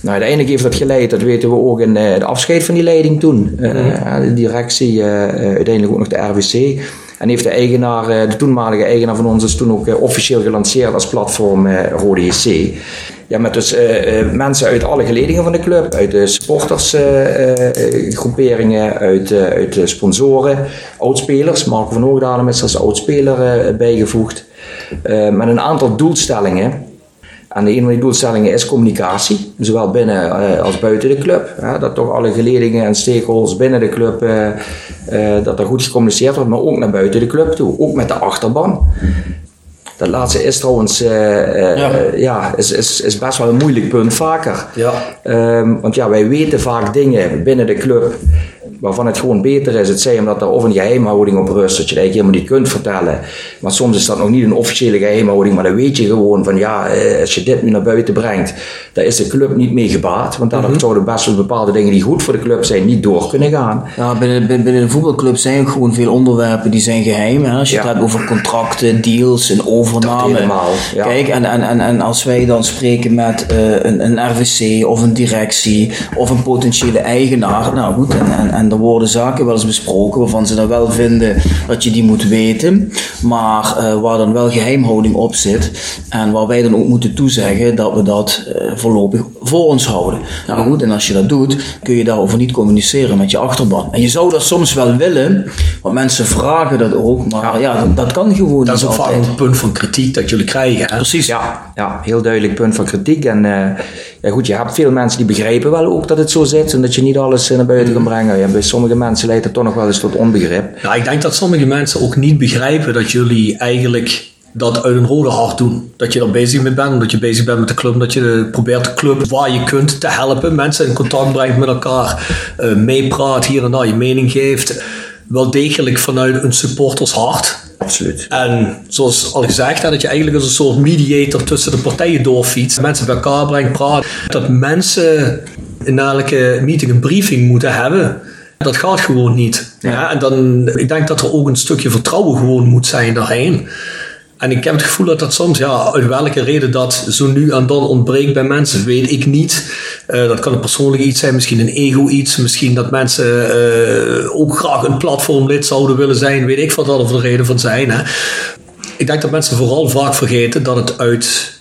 Speaker 5: Nou, uiteindelijk heeft dat geleid, dat weten we ook in eh, de afscheid van die leiding toen. Eh, De directie, uiteindelijk ook nog de RWC. En heeft de eigenaar, de toenmalige eigenaar van ons, is toen ook officieel gelanceerd als platform Rode JC. Ja, met dus eh, eh, mensen uit alle geledingen van de club, uit de supportersgroeperingen, uit, eh, uit de sponsoren, oudspelers. Marco van Hoogdalen is als oudspeler bijgevoegd. Met een aantal doelstellingen. En een van die doelstellingen is communicatie, zowel binnen als buiten de club. Dat toch alle geledingen en stakeholders binnen de club, dat er goed gecommuniceerd wordt, maar ook naar buiten de club toe, ook met de achterban. Dat laatste is trouwens eh, eh,
Speaker 2: Ja.
Speaker 5: ja. is, is, is best wel een moeilijk punt vaker.
Speaker 1: Ja.
Speaker 5: Ehm, want ja, wij weten vaak dingen binnen de club waarvan het gewoon beter is. Het zij omdat er of een geheimhouding op rust, dat je het eigenlijk helemaal niet kunt vertellen. Maar soms is dat nog niet een officiële geheimhouding, maar dan weet je gewoon van ja, eh, als je dit nu naar buiten brengt, daar is de club niet mee gebaat. Want daardoor zouden best wel bepaalde dingen die goed voor de club zijn, niet door kunnen gaan.
Speaker 2: Ja, binnen, binnen, de voetbalclub zijn ook gewoon veel onderwerpen die zijn geheim. Hè? Als je
Speaker 5: Ja.
Speaker 2: het hebt over contracten, deals en overname.
Speaker 5: Helemaal, ja.
Speaker 2: Kijk, en, en, en, en als wij dan spreken met eh, een, een RVC of een directie of een potentiële eigenaar. Nou goed, en, en, en er worden zaken wel eens besproken waarvan ze dan wel vinden dat je die moet weten. Maar eh, waar dan wel geheimhouding op zit. En waar wij dan ook moeten toezeggen dat we dat eh, voorlopig voor ons houden. Nou goed, en als je dat doet, kun je daarover niet communiceren met je achterban. En je zou dat soms wel willen, want mensen vragen dat ook. Maar ja, dat, dat kan gewoon
Speaker 1: Dat is
Speaker 2: niet
Speaker 1: ook vaak een punt van kritiek dat jullie krijgen. Hè?
Speaker 2: Precies.
Speaker 5: Ja, ja, heel duidelijk punt van kritiek. En eh, ja, goed, je hebt veel mensen die begrijpen wel ook dat het zo zit en dat je niet alles eh, naar buiten kan brengen. Ja, bij sommige mensen leidt het toch nog wel eens tot onbegrip.
Speaker 1: Ja, ik denk dat sommige mensen ook niet begrijpen dat jullie eigenlijk dat uit een rode hart doen. Dat je er bezig mee bent, omdat je bezig bent met de club, dat je probeert de club waar je kunt te helpen, mensen in contact brengt met elkaar, eh, meepraat, hier en daar je mening geeft. Wel degelijk vanuit een supportershart.
Speaker 5: Absoluut.
Speaker 1: En zoals al gezegd, dat je eigenlijk als een soort mediator tussen de partijen doorfietst. Mensen bij elkaar brengt, praat. Dat mensen in elke meeting een briefing moeten hebben. Dat gaat gewoon niet. Ja, en dan, ik denk dat er ook een stukje vertrouwen gewoon moet zijn daarheen. En ik heb het gevoel dat dat soms, ja, uit welke reden dat zo nu en dan ontbreekt bij mensen, weet ik niet. Eh, dat kan een persoonlijk iets zijn, misschien een ego iets, misschien dat mensen eh, ook graag een platformlid zouden willen zijn, weet ik wat dat voor de reden van zijn. Hè. Ik denk dat mensen vooral vaak vergeten dat het uit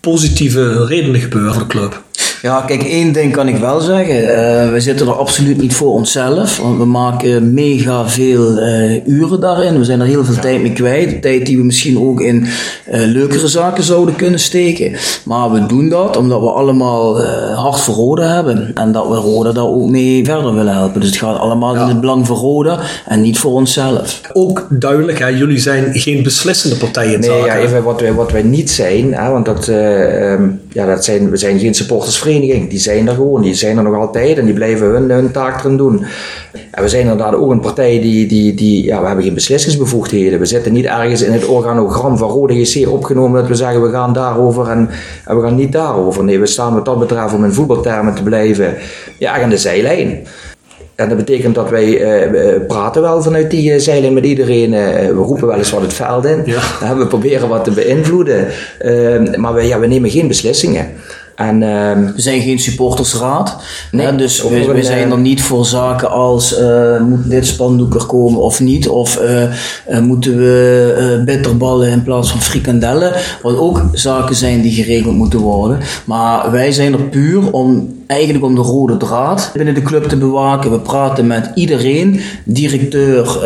Speaker 1: positieve redenen gebeurt voor de club.
Speaker 2: Ja, kijk, één ding kan ik wel zeggen. Uh, we zitten er absoluut niet voor onszelf. Want we maken mega veel uh, uren daarin. We zijn er heel veel tijd mee kwijt. Tijd die we misschien ook in uh, leukere zaken zouden kunnen steken. Maar we doen dat omdat we allemaal hart voor Rode hebben. En dat we Rode daar ook mee verder willen helpen. Dus het gaat allemaal ja. in het belang van Rode en niet voor onszelf.
Speaker 1: Ook duidelijk, hè, jullie zijn geen beslissende partijen.
Speaker 5: Nee, ja, even wat wij, wat wij niet zijn. Hè, want dat, um, ja, dat zijn, we zijn geen supportersvrienden die zijn er gewoon, die zijn er nog altijd en die blijven hun, hun taak erin doen. En we zijn inderdaad ook een partij die, die, die ja, we hebben geen beslissingsbevoegdheden. We zitten niet ergens in het organogram van Rode GC opgenomen dat we zeggen we gaan daarover en, en we gaan niet daarover. Nee, we staan wat dat betreft om in voetbaltermen te blijven ja, aan de zijlijn. En dat betekent dat wij uh, praten wel vanuit die uh, zijlijn met iedereen. Uh, we roepen wel eens wat het veld in. Ja. we proberen wat te beïnvloeden. maar we, ja, we nemen geen beslissingen.
Speaker 2: En, uh, we zijn geen supportersraad. Nee, dus we, we, zijn er niet voor zaken als uh, moet dit spandoek er komen of niet. Of uh, uh, moeten we bitterballen in plaats van frikandellen. Wat ook zaken zijn die geregeld moeten worden. Maar wij zijn er puur om eigenlijk om de rode draad binnen de club te bewaken. We praten met iedereen, directeur,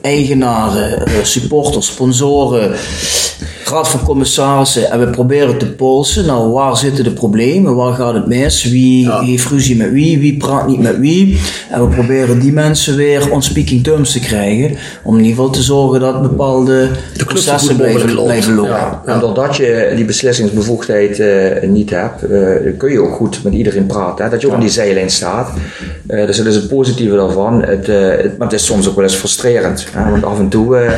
Speaker 2: eigenaren, supporters, sponsoren raad van commissarissen en we proberen te polsen. Nou, waar zitten de problemen? Waar gaat het mis? Wie heeft ruzie met wie? Wie praat niet met wie? En we proberen die mensen weer on speaking terms te krijgen. Om in ieder geval te zorgen dat bepaalde de processen blijven, blijven lopen. Ja,
Speaker 5: en doordat je die beslissingsbevoegdheid uh, niet hebt, uh, kun je ook goed met iedereen praten. Hè? Dat je ook aan die zijlijn staat. Uh, dus dat is het positieve daarvan. Het, het, maar het is soms ook wel eens frustrerend. Hè? Want af en toe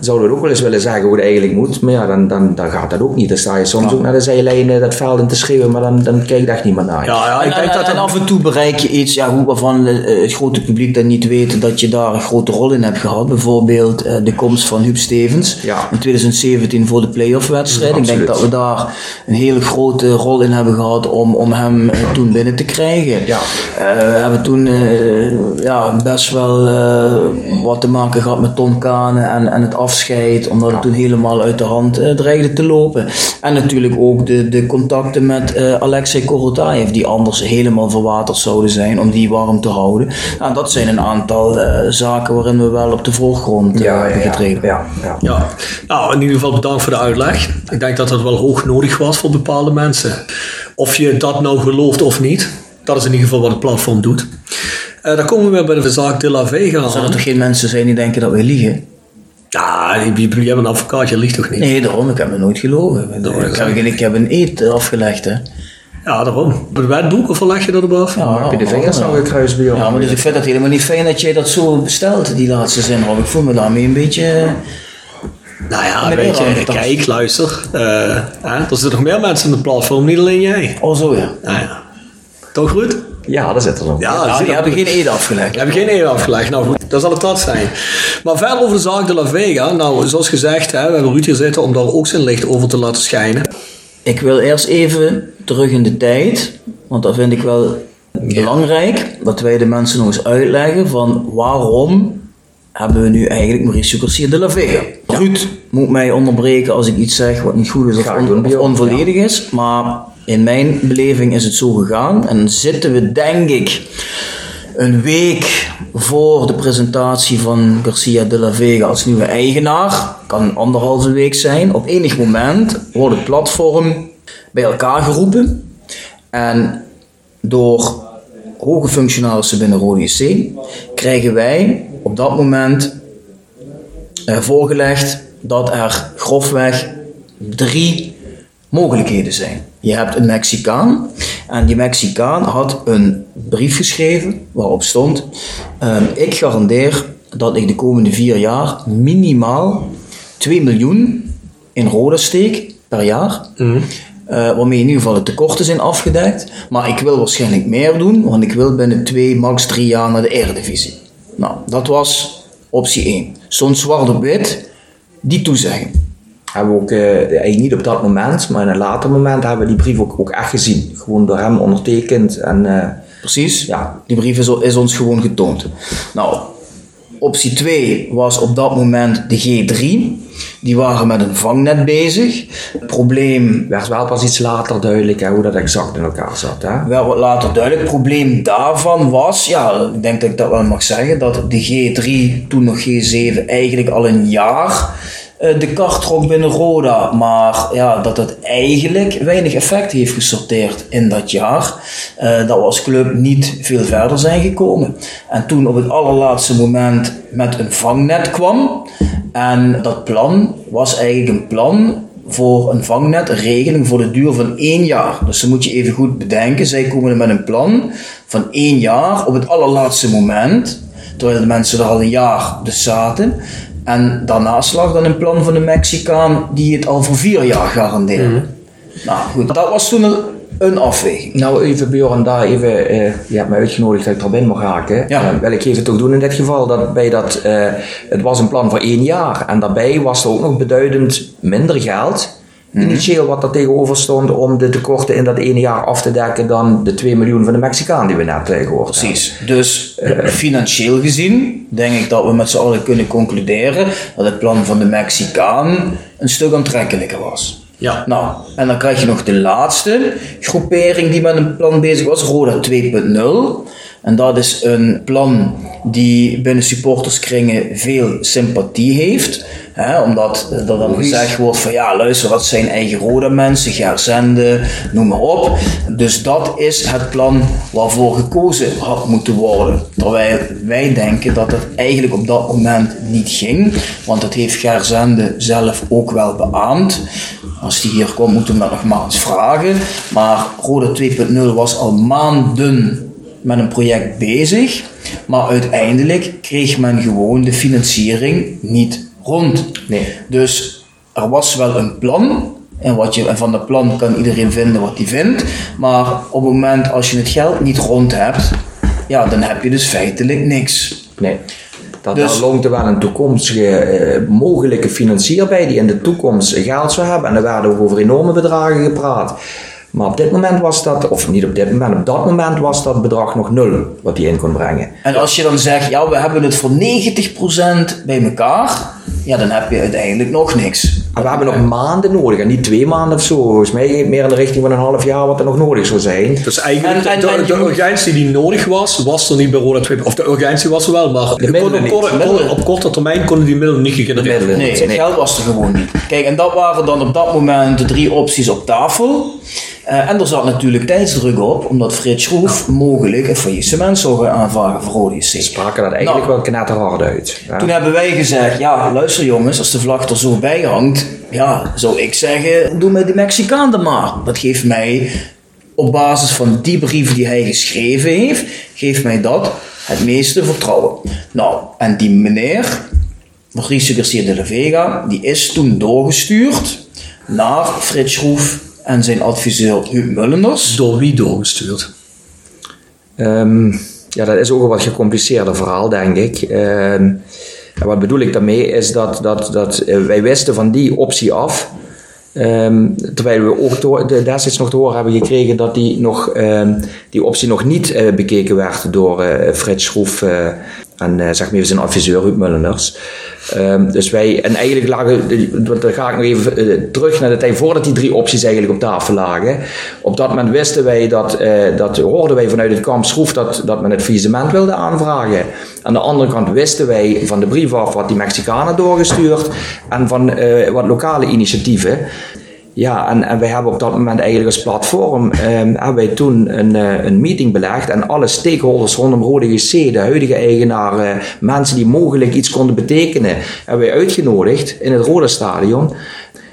Speaker 5: zouden we ook wel eens willen zeggen hoe het eigenlijk moet. Maar ja, dan, dan, dan gaat dat ook niet. Dan sta je soms ook naar de zijlijnen dat veld in te schreeuwen, maar dan, dan kijkt echt niemand naar je.
Speaker 2: Ja, ja, ik denk dat en af en toe bereik je iets ja, hoe, waarvan het grote publiek dan niet weet dat je daar een grote rol in hebt gehad. Bijvoorbeeld uh, de komst van Huub Stevens ja. in 2017 voor de playoff wedstrijd. ik denk dat we daar een hele grote rol in hebben gehad om, om hem uh, toen binnen te krijgen. Ja. Uh, we hebben toen ja, best wel wat te maken gehad met Tom Kane en, en het af afscheid, omdat het toen helemaal uit de hand uh, dreigde te lopen. En natuurlijk ook de, de contacten met uh, Alexei Korotayev, die anders helemaal verwaterd zouden zijn, om die warm te houden. Nou, dat zijn een aantal uh, zaken waarin we wel op de voorgrond ja, hebben getreden.
Speaker 1: Ja, ja, ja. Nou, in ieder geval bedankt voor de uitleg. Ik denk dat dat wel hoog nodig was voor bepaalde mensen. Of je dat nou gelooft of niet, dat is in ieder geval wat het platform doet. Uh, dan komen we weer bij de zaak De La Vega
Speaker 2: aan. er toch geen mensen zijn die denken dat wij liegen?
Speaker 1: Ja, je hebt een advocaat, je ligt toch niet?
Speaker 2: Nee, daarom. Ik heb me nooit gelogen. Ik, heb, ik heb een eet afgelegd, hè.
Speaker 1: Ja, daarom. Bij het wetboek of leg je dat eraf?
Speaker 5: Ja, heb je de vingers nog gekruist bij jou?
Speaker 2: Ja, maar dus ik vind het helemaal niet fijn dat jij dat zo bestelt, die laatste zin, Rob. Ik voel me daarmee een beetje...
Speaker 1: Nou ja, weet je, kijk, luister. Uh, hè, er zitten nog meer mensen in de platform, niet alleen jij.
Speaker 2: Oh zo, ja.
Speaker 1: Nou ja. Toch goed?
Speaker 5: Ja, dat zit er zo.
Speaker 2: Ja, ja die hebben geen ede afgelegd.
Speaker 1: Die hebben geen ede afgelegd. Nou goed, dat zal het dat zijn. Maar verder over de zaak de La Vega. Nou, zoals gezegd, hè, we hebben Ruud hier zitten om daar ook zijn licht over te laten schijnen.
Speaker 2: Ik wil eerst even terug in de tijd. Want dat vind ik wel belangrijk. Dat wij de mensen nog eens uitleggen van waarom hebben we nu eigenlijk Maurice Garcia de La Vega. Ruud moet mij onderbreken als ik iets zeg wat niet goed is of, of onvolledig is. Maar in mijn beleving is het zo gegaan. En zitten we, denk ik, een week voor de presentatie van Garcia de la Vega als nieuwe eigenaar. Kan anderhalve week zijn. Op enig moment wordt het platform bij elkaar geroepen. En door hoge functionarissen binnen Rode C krijgen wij op dat moment voorgelegd dat er grofweg drie mogelijkheden zijn. Je hebt een Mexicaan en die Mexicaan had een brief geschreven waarop stond: ehm, Ik garandeer dat ik de komende vier jaar minimaal 2 miljoen in Roda steek per jaar. Eh, waarmee in ieder geval de tekorten zijn afgedekt. Maar ik wil waarschijnlijk meer doen, want ik wil binnen twee, max drie jaar naar de Eredivisie. Nou, dat was optie 1. Stond zwart op wit, die toezegging.
Speaker 5: Hebben we ook, eh, eigenlijk niet op dat moment, maar in een later moment hebben we die brief ook, ook echt gezien. Gewoon door hem ondertekend. En, eh,
Speaker 2: Precies,
Speaker 5: Ja.
Speaker 2: die brief is, is ons gewoon getoond. Nou, optie 2 was op dat moment de G3. Die waren met een vangnet bezig. Het probleem
Speaker 5: werd wel pas iets later duidelijk hè, hoe dat exact in elkaar zat. Hè?
Speaker 2: wel wat later duidelijk. Het probleem daarvan was, ja, ik denk dat ik dat wel mag zeggen, dat de G3, toen nog G7, eigenlijk al een jaar de kart trok binnen Roda. Maar ja, dat het eigenlijk weinig effect heeft gesorteerd in dat jaar. Eh, dat we als club niet veel verder zijn gekomen. En toen op het allerlaatste moment met een vangnet kwam. En dat plan was eigenlijk een plan voor een vangnet, regeling voor de duur van één jaar. Dus dan moet je even goed bedenken, zij komen er met een plan van één jaar op het allerlaatste moment, terwijl de mensen er al een jaar dus zaten. En daarnaast lag dan een plan van de Mexicaan die het al voor vier jaar garandeerde. Nou goed, dat was toen een, een afweging.
Speaker 5: Nou, even Bjorn, daar even, eh, je hebt me uitgenodigd dat ik erbij mag haken.
Speaker 2: Ja.
Speaker 5: Eh, wil ik even toch doen in dit geval, dat bij dat, eh, het was een plan voor één jaar. En daarbij was er ook nog beduidend minder geld. Initieel wat er tegenover stond om de tekorten in dat ene jaar af te dekken dan de 2 miljoen van de Mexicaan die we net eh, gehoord hebben.
Speaker 2: Precies. Dus eh, financieel gezien denk ik dat we met z'n allen kunnen concluderen dat het plan van de Mexicaan een stuk aantrekkelijker was.
Speaker 1: Ja.
Speaker 2: Nou, en dan krijg je nog de laatste groepering die met een plan bezig was, Roda 2.0. En dat is een plan die binnen supporterskringen veel sympathie heeft. Hè, omdat er dan gezegd wordt van ja, luister, dat zijn eigen Roda mensen, Gerzende, noem maar op. Dus dat is het plan waarvoor gekozen had moeten worden. Terwijl wij denken dat het eigenlijk op dat moment niet ging. Want dat heeft Gerzende zelf ook wel beaamd. Als die hier komt, moeten we dat nogmaals vragen. Maar Roda 2.0 was al maanden met een project bezig. Maar uiteindelijk kreeg men gewoon de financiering niet rond.
Speaker 5: Nee.
Speaker 2: Dus er was wel een plan. En, wat je, en van dat plan kan iedereen vinden wat hij vindt. Maar op het moment als je het geld niet rond hebt, ja, dan heb je dus feitelijk niks.
Speaker 5: Nee. Dat
Speaker 2: Dus-
Speaker 5: loont er wel een toekomstige eh, mogelijke financier bij die in de toekomst geld zou hebben. En er werden over enorme bedragen gepraat. Maar op dit moment was dat, of niet op dit moment, op dat moment was dat bedrag nog nul wat hij in kon brengen.
Speaker 2: En als je dan zegt, ja, we hebben het voor 90% bij elkaar, ja, dan heb je uiteindelijk nog niks.
Speaker 5: En we hebben nog maanden nodig en niet twee maanden of zo. Volgens mij ging het meer in de richting van een half jaar wat er nog nodig zou zijn.
Speaker 1: Dus eigenlijk,
Speaker 2: En- en-
Speaker 1: de,
Speaker 2: en
Speaker 1: urgentie die nodig was, was er niet bij Roda 2. Of de urgentie was er wel, maar
Speaker 5: De middelen
Speaker 1: op,
Speaker 5: niet.
Speaker 1: korte,
Speaker 2: Middelen.
Speaker 1: op korte termijn konden die middelen niet gegenereerd worden.
Speaker 2: Nee, het
Speaker 5: Nee.
Speaker 2: geld was er gewoon niet. Kijk, en dat waren dan op dat moment de drie opties op tafel. Eh, en er zat natuurlijk tijdsdruk op, omdat Frits Schroef mogelijk een faillissement zou gaan aanvragen voor Rode SC.
Speaker 5: Spraken dat eigenlijk
Speaker 2: Nou.
Speaker 5: wel knetterhard uit. Ja.
Speaker 2: Toen hebben wij gezegd, ja, luister jongens, als de vlag er zo bij hangt, ja, zou ik zeggen, doe met die Mexicaan dan maar. Dat geeft mij, op basis van die brief die hij geschreven heeft, geeft mij dat het meeste vertrouwen. Nou, en die meneer, Mauricio Garcia de la Vega, die is toen doorgestuurd naar Frits Schroef en zijn adviseur Huub Mullenders.
Speaker 1: Door wie doorgestuurd?
Speaker 5: Ehm, ja, dat is ook een wat gecompliceerder verhaal, denk ik. Ehm, en wat bedoel ik daarmee is dat, dat, dat eh, wij wisten van die optie af. Ehm, terwijl we ook de, destijds nog te horen hebben gekregen dat die, nog, die optie nog niet eh, bekeken werd door eh Frits Schroef en eh, zeg maar even zijn adviseur Huub Mulleners. Ehm, dus wij, en eigenlijk lagen, want ga ik nog even eh, terug naar de tijd voordat die drie opties eigenlijk op tafel lagen. Op dat moment wisten wij dat, eh, dat hoorden wij vanuit het kamp Schroef dat, dat men het faillissement wilde aanvragen. Aan de andere kant wisten wij van de brief af wat die Mexicanen doorgestuurd en van wat lokale initiatieven. Ja, en, en wij hebben op dat moment eigenlijk als platform eh, hebben wij toen een, eh, een meeting belegd en alle stakeholders rondom Rode GC, de huidige eigenaar, eh, mensen die mogelijk iets konden betekenen, hebben wij uitgenodigd in het Rode Stadion.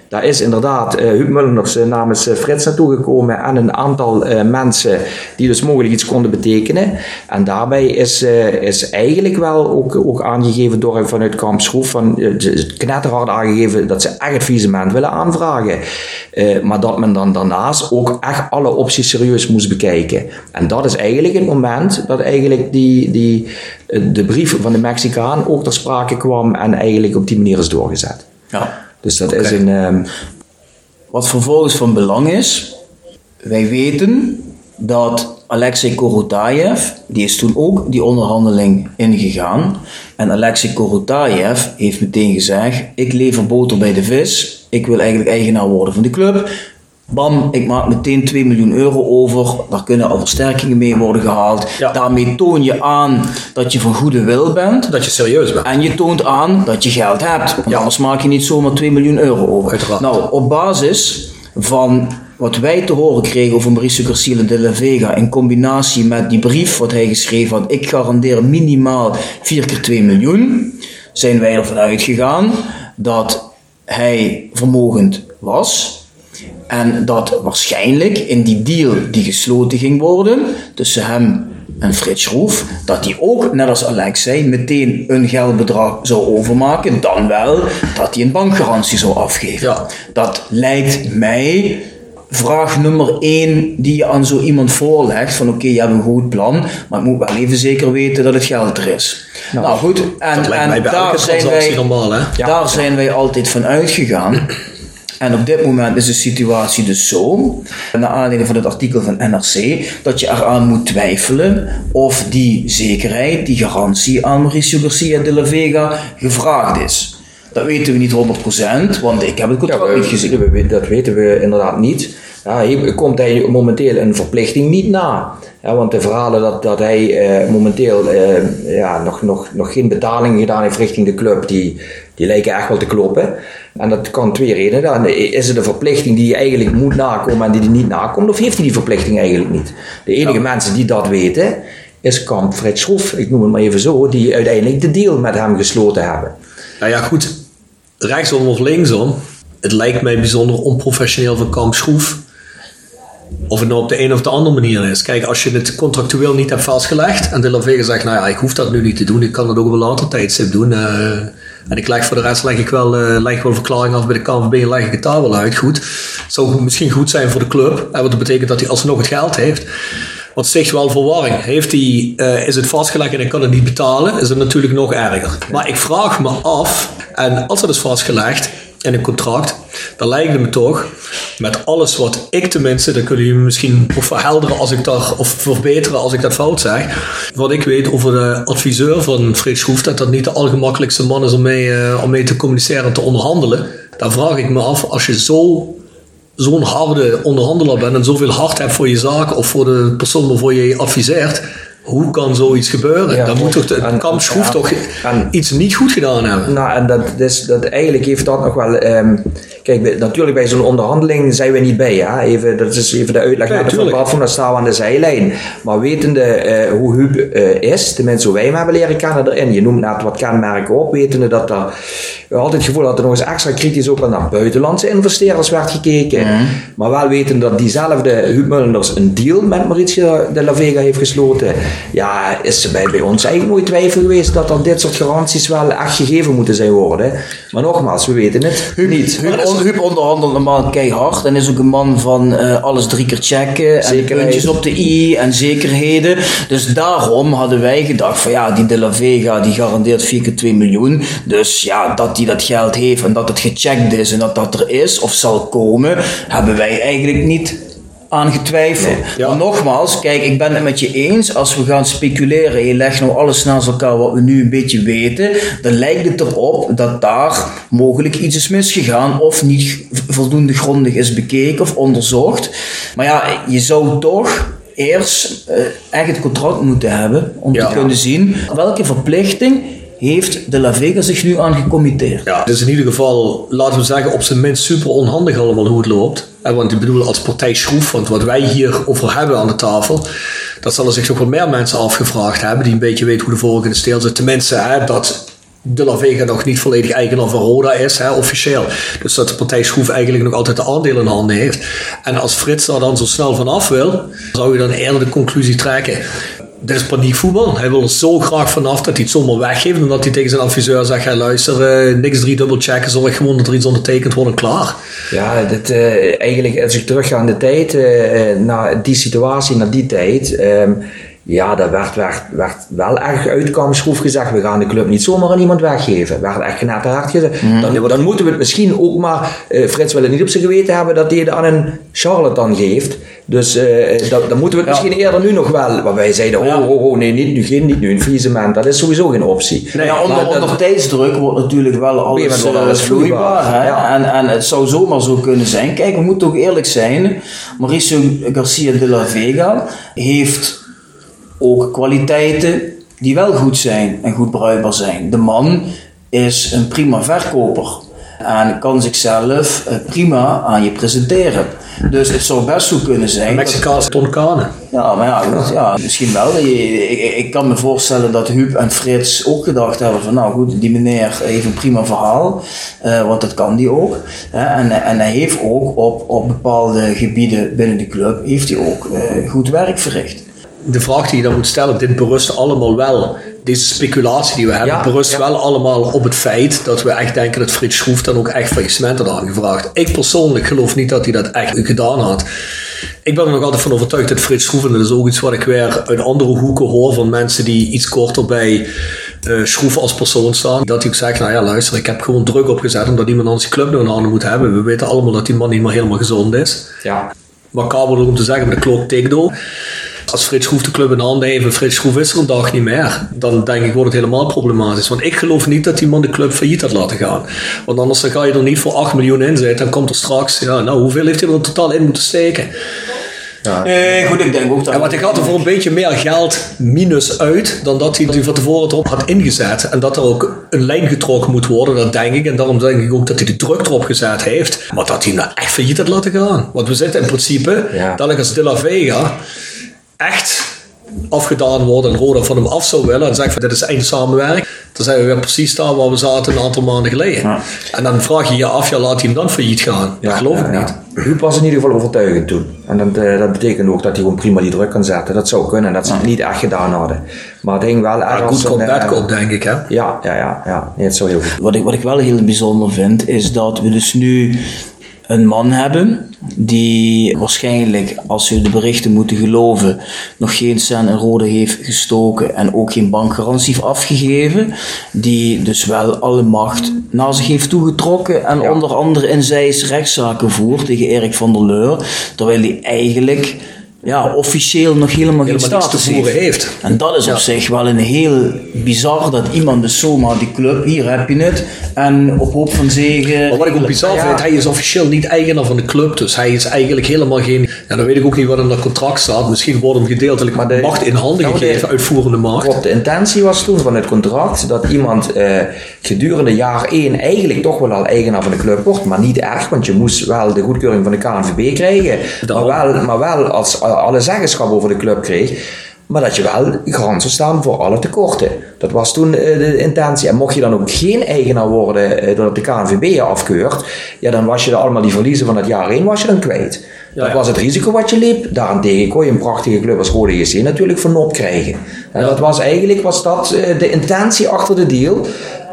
Speaker 5: Daar is inderdaad uh, Huub Mullenders uh, namens uh, Frits naartoe gekomen en een aantal mensen die dus mogelijk iets konden betekenen. En daarbij is, is eigenlijk wel ook, ook aangegeven door vanuit Kamp Schroef, van, knetterhard aangegeven dat ze echt het visement willen aanvragen. maar dat men dan daarnaast ook echt alle opties serieus moest bekijken. En dat is eigenlijk het moment dat eigenlijk die, die, de brief van de Mexicaan ook ter sprake kwam en eigenlijk op die manier is doorgezet.
Speaker 2: Ja.
Speaker 5: Dus dat is een. Um...
Speaker 2: Wat vervolgens van belang is, wij weten dat Alexei Korotayev, die is toen ook die onderhandeling ingegaan. En Alexei Korotayev heeft meteen gezegd: Ik lever boter bij de vis. Ik wil eigenlijk eigenaar worden van de club. Bam, ik maak meteen 2 miljoen euro over. Daar kunnen al versterkingen mee worden gehaald. Daarmee toon je aan dat je van goede wil bent.
Speaker 1: Dat je serieus bent.
Speaker 2: En je toont aan dat je geld hebt. Ja. Anders maak je niet zomaar 2 miljoen euro over.
Speaker 1: Uiteraard.
Speaker 2: Nou, op basis van wat wij te horen kregen over Mauricio Garcia de la Vega in combinatie met die brief wat hij geschreven had, ik garandeer minimaal 4 keer 2 miljoen, zijn wij ervan uitgegaan dat hij vermogend was en dat waarschijnlijk in die deal die gesloten ging worden tussen hem en Frits Schroef, dat hij ook, net als Alex zei, meteen een geldbedrag zou overmaken, dan wel dat hij een bankgarantie zou afgeven.
Speaker 1: Ja.
Speaker 2: Dat lijkt mij vraag nummer één die je aan zo iemand voorlegt: van oké, je hebt een goed plan, maar ik moet wel even zeker weten dat het geld er is. Nou, nou goed, en, en daar, zijn wij,
Speaker 1: normaal, hè?
Speaker 2: daar zijn wij altijd van uitgegaan. En op dit moment is de situatie dus zo, naar aanleiding van het artikel van NRC, dat je eraan moet twijfelen of die zekerheid, die garantie aan Mauricio Garcia de la Vega gevraagd is. Dat weten we niet 100%, want ik heb het contract niet gezien.
Speaker 5: Dat weten we inderdaad niet. Ja, hier komt hij momenteel een verplichting niet na. Ja, want de verhalen dat, dat hij uh, momenteel uh, ja, nog, nog, nog geen betaling gedaan heeft richting de club, die, die lijken echt wel te kloppen. En dat kan twee redenen. Dan is het een verplichting die je eigenlijk moet nakomen en die hij niet nakomt, of heeft hij die verplichting eigenlijk niet? De enige mensen die dat weten, is Kamp Frits Schroef, ik noem het maar even zo, die uiteindelijk de deal met hem gesloten hebben.
Speaker 1: Nou ja, goed, rechtsom of linksom, het lijkt mij bijzonder onprofessioneel van Kamp Schroef of het nou op de een of de andere manier is. Kijk, als je het contractueel niet hebt vastgelegd en de La Vega zegt, nou ja, ik hoef dat nu niet te doen, ik kan het ook op een later tijdstip doen. Uh, en ik leg voor de rest leg ik wel, uh, leg wel verklaring af bij de KNVB leg ik het daar wel uit. Goed. Het zou misschien goed zijn voor de club, want dat betekent dat hij alsnog het geld heeft. Wat sticht wel verwarring. Heeft hij, uh, is het vastgelegd en kan het niet betalen, is het natuurlijk nog erger. Maar ik vraag me af, en als het is vastgelegd, in een contract, dan lijkt me toch, met alles wat ik tenminste, dan kunnen jullie misschien verhelderen als ik daar, of verbeteren als ik dat fout zeg. Wat ik weet over de adviseur van Frits Schroef, dat dat niet de allergemakkelijkste man is om mee, uh, om mee te communiceren en te onderhandelen. Dan vraag ik me af, als je zo zo'n harde onderhandelaar bent en zoveel hart hebt voor je zaak of voor de persoon waarvoor je je adviseert, hoe kan zoiets gebeuren? dan moet toch de en, kamp Schroef toch iets niet goed gedaan hebben?
Speaker 5: Nou, en dat, is, dat, eigenlijk heeft dat nog wel... Um, kijk, natuurlijk bij zo'n onderhandeling zijn we niet bij. Ja? Even, dat is even de uitleg nee, van wat van, dan staan we aan de zijlijn. Maar wetende uh, hoe Huub uh, is, tenminste hoe wij hem hebben leren kennen erin. Je noemt net wat kenmerken op, wetende dat er... We hadden het gevoel dat er nog eens extra kritisch ook naar buitenlandse investeerders werd gekeken. Mhm. Maar wel wetende dat diezelfde Huub Mullenders een deal met Mauricio de la Vega heeft gesloten ja, is er bij, bij ons eigenlijk nooit twijfel geweest dat dan dit soort garanties wel echt gegeven moeten zijn worden. Maar nogmaals, we weten het
Speaker 2: Huub,
Speaker 5: niet.
Speaker 2: Huub, on, Huub onderhandelt normaal keihard en is ook een man van uh, alles drie keer checken en puntjes op de i en zekerheden. Dus daarom hadden wij gedacht van ja, die De La Vega die garandeert 4 keer 2 miljoen. Dus ja, dat hij dat geld heeft en dat het gecheckt is en dat dat er is of zal komen, hebben wij eigenlijk niet aan getwijfeld. Maar nogmaals, kijk, ik ben het met je eens. Als we gaan speculeren en je legt nou alles naast elkaar wat we nu een beetje weten, dan lijkt het erop dat daar mogelijk iets is misgegaan of niet voldoende grondig is bekeken of onderzocht. Maar ja, je zou toch eerst uh, echt het contract moeten hebben om te kunnen zien welke verplichting heeft de La Vega zich nu aan gecommitteerd.
Speaker 1: Ja, dus in ieder geval, laten we zeggen, op zijn minst super onhandig allemaal hoe het loopt. Want ik bedoel, als partij Schroef, want wat wij hier over hebben aan de tafel, dat zullen zich toch wel meer mensen afgevraagd hebben, die een beetje weten hoe de volgende steel zit. Tenminste, hè, dat De La Vega nog niet volledig eigenaar van Roda is, hè, officieel. Dus dat de partij Schroef eigenlijk nog altijd de aandelen in handen heeft. En als Frits daar dan zo snel vanaf wil, zou je dan eerder de conclusie trekken. Dit is paniekvoetbal. Hij wil er zo graag vanaf dat hij het zomaar weggeeft. Omdat hij tegen zijn adviseur zegt: hey, luister, uh, niks drie dubbel checken. Zorg gewoon dat er iets ondertekend wordt en klaar.
Speaker 5: Ja, dit, uh, eigenlijk als ik terugga in de tijd, uh, naar die situatie, naar die tijd. Um, ja, daar werd, werd, werd wel erg uitkomstgroef gezegd. We gaan de club niet zomaar aan iemand weggeven. Werd echt net hard gezegd. Mm. Dan, dan, moeten we het misschien ook maar... Uh, Frits wil het niet op zijn geweten hebben dat hij het aan een charlatan geeft. Dus uh, dat, dan moeten we het ja. misschien eerder nu nog wel... Waar wij zeiden, oh, oh, oh, nee, niet nu, geen, niet nu een faillissement. Dat is sowieso geen optie.
Speaker 2: Nee, ja, onder, onder tijdsdruk wordt natuurlijk wel alles, alles vloeibaar. Ja. En, en het zou zomaar zo kunnen zijn. Kijk, we moeten ook eerlijk zijn. Mauricio Garcia de la Vega heeft ook kwaliteiten die wel goed zijn en goed bruikbaar zijn. De man is een prima verkoper en kan zichzelf eh, prima aan je presenteren. Dus het zou best zo kunnen zijn.
Speaker 1: Mexicaanse tonkanen.
Speaker 2: Ja, maar ja, ja misschien wel. Ik, ik, kan me voorstellen dat Huub en Frits ook gedacht hebben van nou goed, die meneer heeft een prima verhaal, uh, want dat kan die ook. Hè, en, en hij heeft ook op, op bepaalde gebieden binnen de club heeft hij ook uh, goed werk verricht
Speaker 1: de vraag die je dan moet stellen, dit berust allemaal wel, deze speculatie die we hebben, ja, berust ja. wel allemaal op het feit dat we echt denken dat Frits Schroef dan ook echt faillissement had aangevraagd. Ik persoonlijk geloof niet dat hij dat echt gedaan had. Ik ben er nog altijd van overtuigd dat Frits Schroef, en dat is ook iets wat ik weer uit andere hoeken hoor van mensen die iets korter bij uh, Schroef als persoon staan, dat hij ook zegt, nou ja luister, ik heb gewoon druk opgezet omdat iemand anders die club nu in handen moet hebben. We weten allemaal dat die man niet meer helemaal gezond is.
Speaker 5: Ja.
Speaker 1: Maar kabel om te zeggen, met de klok tikt door. Als Frits Schroef de club in handen heeft en Frits Schroef is er een dag niet meer, dan denk ik wordt het helemaal problematisch. Want ik geloof niet dat die man de club failliet had laten gaan. Want anders dan ga je er niet voor 8 miljoen in zitten. Dan komt er straks, ja, nou hoeveel heeft hij er totaal in moeten steken?
Speaker 2: Ja. Eh, goed, ik denk ook dat.
Speaker 1: En wat hij gaat er voor een beetje meer geld minus uit dan dat hij van tevoren erop had ingezet. En dat er ook een lijn getrokken moet worden, dat denk ik. En daarom denk ik ook dat hij de druk erop gezet heeft. Maar dat hij nou echt failliet had laten gaan. Want we zitten in principe, ja. dat ik als De La Vega echt afgedaan worden en Roda van hem af zou willen en zegt van dit is één samenwerking, dan zijn we weer precies daar waar we zaten een aantal maanden geleden. Ja. En dan vraag je je af, ja, laat hij hem dan failliet gaan? Ja, dat geloof ik niet.
Speaker 5: Huub was in ieder geval overtuigend toen. En dat, uh, dat betekent ook dat hij gewoon prima die druk kan zetten. Dat zou kunnen, dat ze het niet echt gedaan hadden. Maar het ging wel
Speaker 1: ergens... goed komt, bad komt, denk ik, hè?
Speaker 5: Ja, ja, ja. ja. Nee, het zou heel goed.
Speaker 2: Wat ik, wat ik wel heel bijzonder vind, is dat we dus nu een man hebben die waarschijnlijk, als we de berichten moeten geloven, nog geen cent in rode heeft gestoken en ook geen bankgarantie heeft afgegeven, die dus wel alle macht naar zich heeft toegetrokken en ja. onder andere in zijs rechtszaken voert tegen Erik van der Leur, terwijl hij eigenlijk ja, officieel nog helemaal, geen status
Speaker 1: te voeren heeft.
Speaker 2: En dat is ja. op zich wel een heel bizar dat iemand dus zomaar die club, hier heb je het, en op hoop van zegen...
Speaker 1: Maar wat ik ook bizar ja. vind, hij is officieel niet eigenaar van de club, dus hij is eigenlijk helemaal geen... Ja, dan weet ik ook niet wat in dat contract staat, misschien wordt hem gedeeltelijk maar de, macht in handen ja, gegeven, de, uitvoerende macht.
Speaker 5: De intentie was toen van het contract dat iemand uh, gedurende jaar 1 eigenlijk toch wel al eigenaar van de club wordt, maar niet erg, want je moest wel de goedkeuring van de KNVB krijgen, maar wel, maar wel als alle zeggenschap over de club kreeg. Maar dat je wel garant zou staan voor alle tekorten. Dat was toen uh, de intentie. En mocht je dan ook geen eigenaar worden uh, doordat de KNVB je afkeurt, ja, dan was je er allemaal die verliezen van het jaar 1 was je dan kwijt. Ja, dat ja. was het risico wat je liep. Daarentegen kon je een prachtige club als Rode JC natuurlijk van op krijgen. En ja. dat was eigenlijk was dat, de intentie achter de deal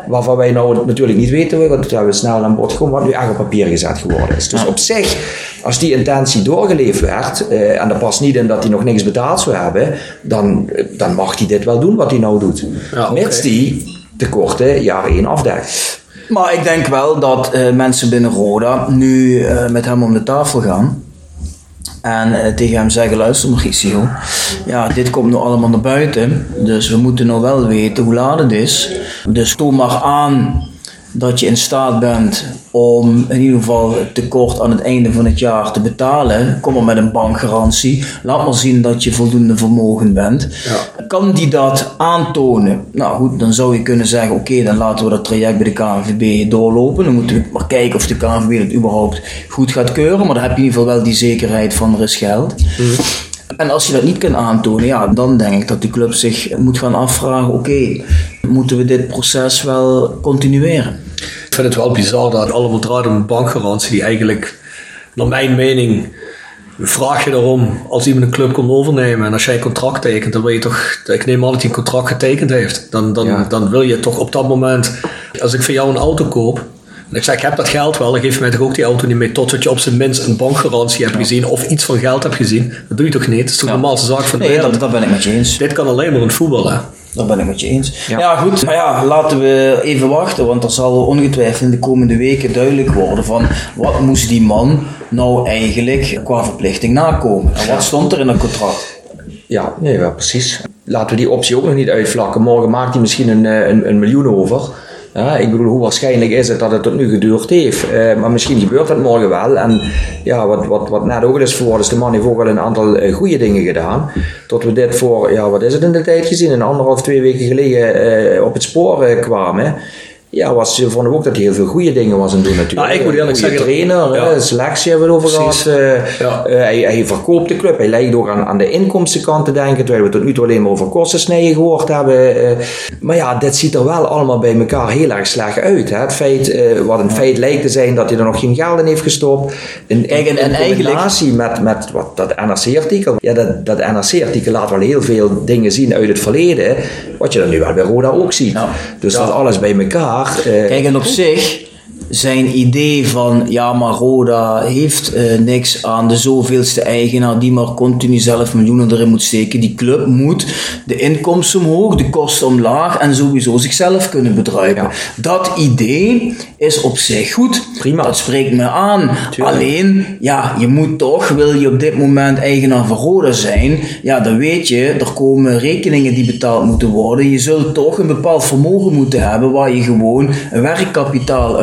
Speaker 5: waarvan wij nou natuurlijk niet weten, want dat hebben we snel aan bod gekomen, wat nu echt op papier gezet geworden is. Dus op zich, als die intentie doorgeleefd werd, eh, en er past niet in dat hij nog niks betaald zou hebben, dan, dan mag hij dit wel doen wat hij nou doet. Ja, okay. Mits die tekorten jaar 1 afdekt.
Speaker 2: Maar ik denk wel dat uh, mensen binnen Roda nu uh, met hem om de tafel gaan. En uh, tegen hem zeggen, luister Mauricio, ja, dit komt nu allemaal naar buiten. Dus we moeten nou wel weten hoe laat het is. Dus toon maar aan dat je in staat bent om in ieder geval het tekort aan het einde van het jaar te betalen. Kom maar met een bankgarantie. Laat maar zien dat je voldoende vermogen bent. Ja. Kan die dat aantonen? Nou goed, dan zou je kunnen zeggen: oké, okay, dan laten we dat traject bij de KNVB doorlopen. Dan moeten we maar kijken of de KNVB het überhaupt goed gaat keuren. Maar dan heb je in ieder geval wel die zekerheid van er is geld. Mm. En als je dat niet kan aantonen, ja, dan denk ik dat die club zich moet gaan afvragen: oké, okay, moeten we dit proces wel continueren.
Speaker 1: Ik vind het wel bizar dat allemaal draait om een bankgarantie die eigenlijk, naar mijn mening, vraag je erom als iemand een club komt overnemen en als jij een contract tekent, dan wil je toch, ik neem aan dat hij een contract getekend heeft. Dan, dan,
Speaker 5: Ja.
Speaker 1: dan wil je toch op dat moment, als ik voor jou een auto koop, en ik zeg ik heb dat geld wel, dan geef je mij toch ook die auto niet mee totdat je op zijn minst een bankgarantie hebt gezien of iets van geld hebt gezien. Dat doe je toch niet? Dat is toch de normaalste zaak van de
Speaker 2: Nee,
Speaker 1: wereld?
Speaker 2: dat, dat ben ik met je eens.
Speaker 1: Dit kan alleen maar in voetbal, hè?
Speaker 2: Dat ben ik met je eens. Ja,
Speaker 5: Ja.
Speaker 2: goed. Maar ja, laten we even wachten. Want er zal ongetwijfeld in de komende weken duidelijk worden van wat moest die man nou eigenlijk qua verplichting nakomen. En wat stond er in dat contract?
Speaker 5: Ja, nee, ja, precies. Laten we die optie ook nog niet uitvlakken. Morgen maakt hij misschien een, eh, een, een miljoen over. Ja, ik bedoel, hoe waarschijnlijk is het dat het tot nu geduurd heeft? Eh, maar misschien gebeurt dat morgen wel. En ja, wat, wat, wat net ook is voor, is de man heeft ook al een aantal eh, goede dingen gedaan. Tot we dit voor, ja, wat is het in de tijd gezien? Een anderhalf, twee weken geleden eh, op het spoor kwamen. Ja, was, vonden we ook dat hij heel veel goede dingen was aan doen natuurlijk.
Speaker 1: Nou, ik moet eerlijk zeggen-
Speaker 5: trainer,
Speaker 1: Ja.
Speaker 5: selectie hebben we het over
Speaker 1: Precies.
Speaker 5: gehad.
Speaker 1: Ja.
Speaker 5: hij, hij verkoopt de club. Hij lijkt ook aan, aan de inkomstenkant te denken. Terwijl we tot nu toe alleen maar over kostensnijden gehoord hebben. eh. maar ja, dit ziet er wel allemaal bij elkaar heel erg slecht uit. Hè? Het feit, eh, wat een feit lijkt te zijn dat hij er nog geen geld in heeft gestopt. In, in
Speaker 2: en eigenlijk-
Speaker 5: combinatie met, met wat, dat NRC-artikel. Ja, dat, dat NRC-artikel laat wel heel veel dingen zien uit het verleden. Wat je dan nu wel bij Roda ook ziet.
Speaker 2: Ja.
Speaker 5: Dus dat alles bij elkaar. Eh,
Speaker 2: Kijk, en op zich, zijn idee van ja, maar Roda heeft eh, niks aan de zoveelste eigenaar die maar continu zelf miljoenen erin moet steken. Die club moet de inkomsten omhoog, de kosten omlaag en sowieso zichzelf kunnen bedruipen. Dat idee is op zich goed.
Speaker 5: Prima.
Speaker 2: Dat spreekt me aan. Alleen, ja, je moet toch, wil je op dit moment eigenaar van Roda zijn, ja, dan weet je, er komen rekeningen die betaald moeten worden. Je zult toch een bepaald vermogen moeten hebben waar je gewoon een werkkapitaal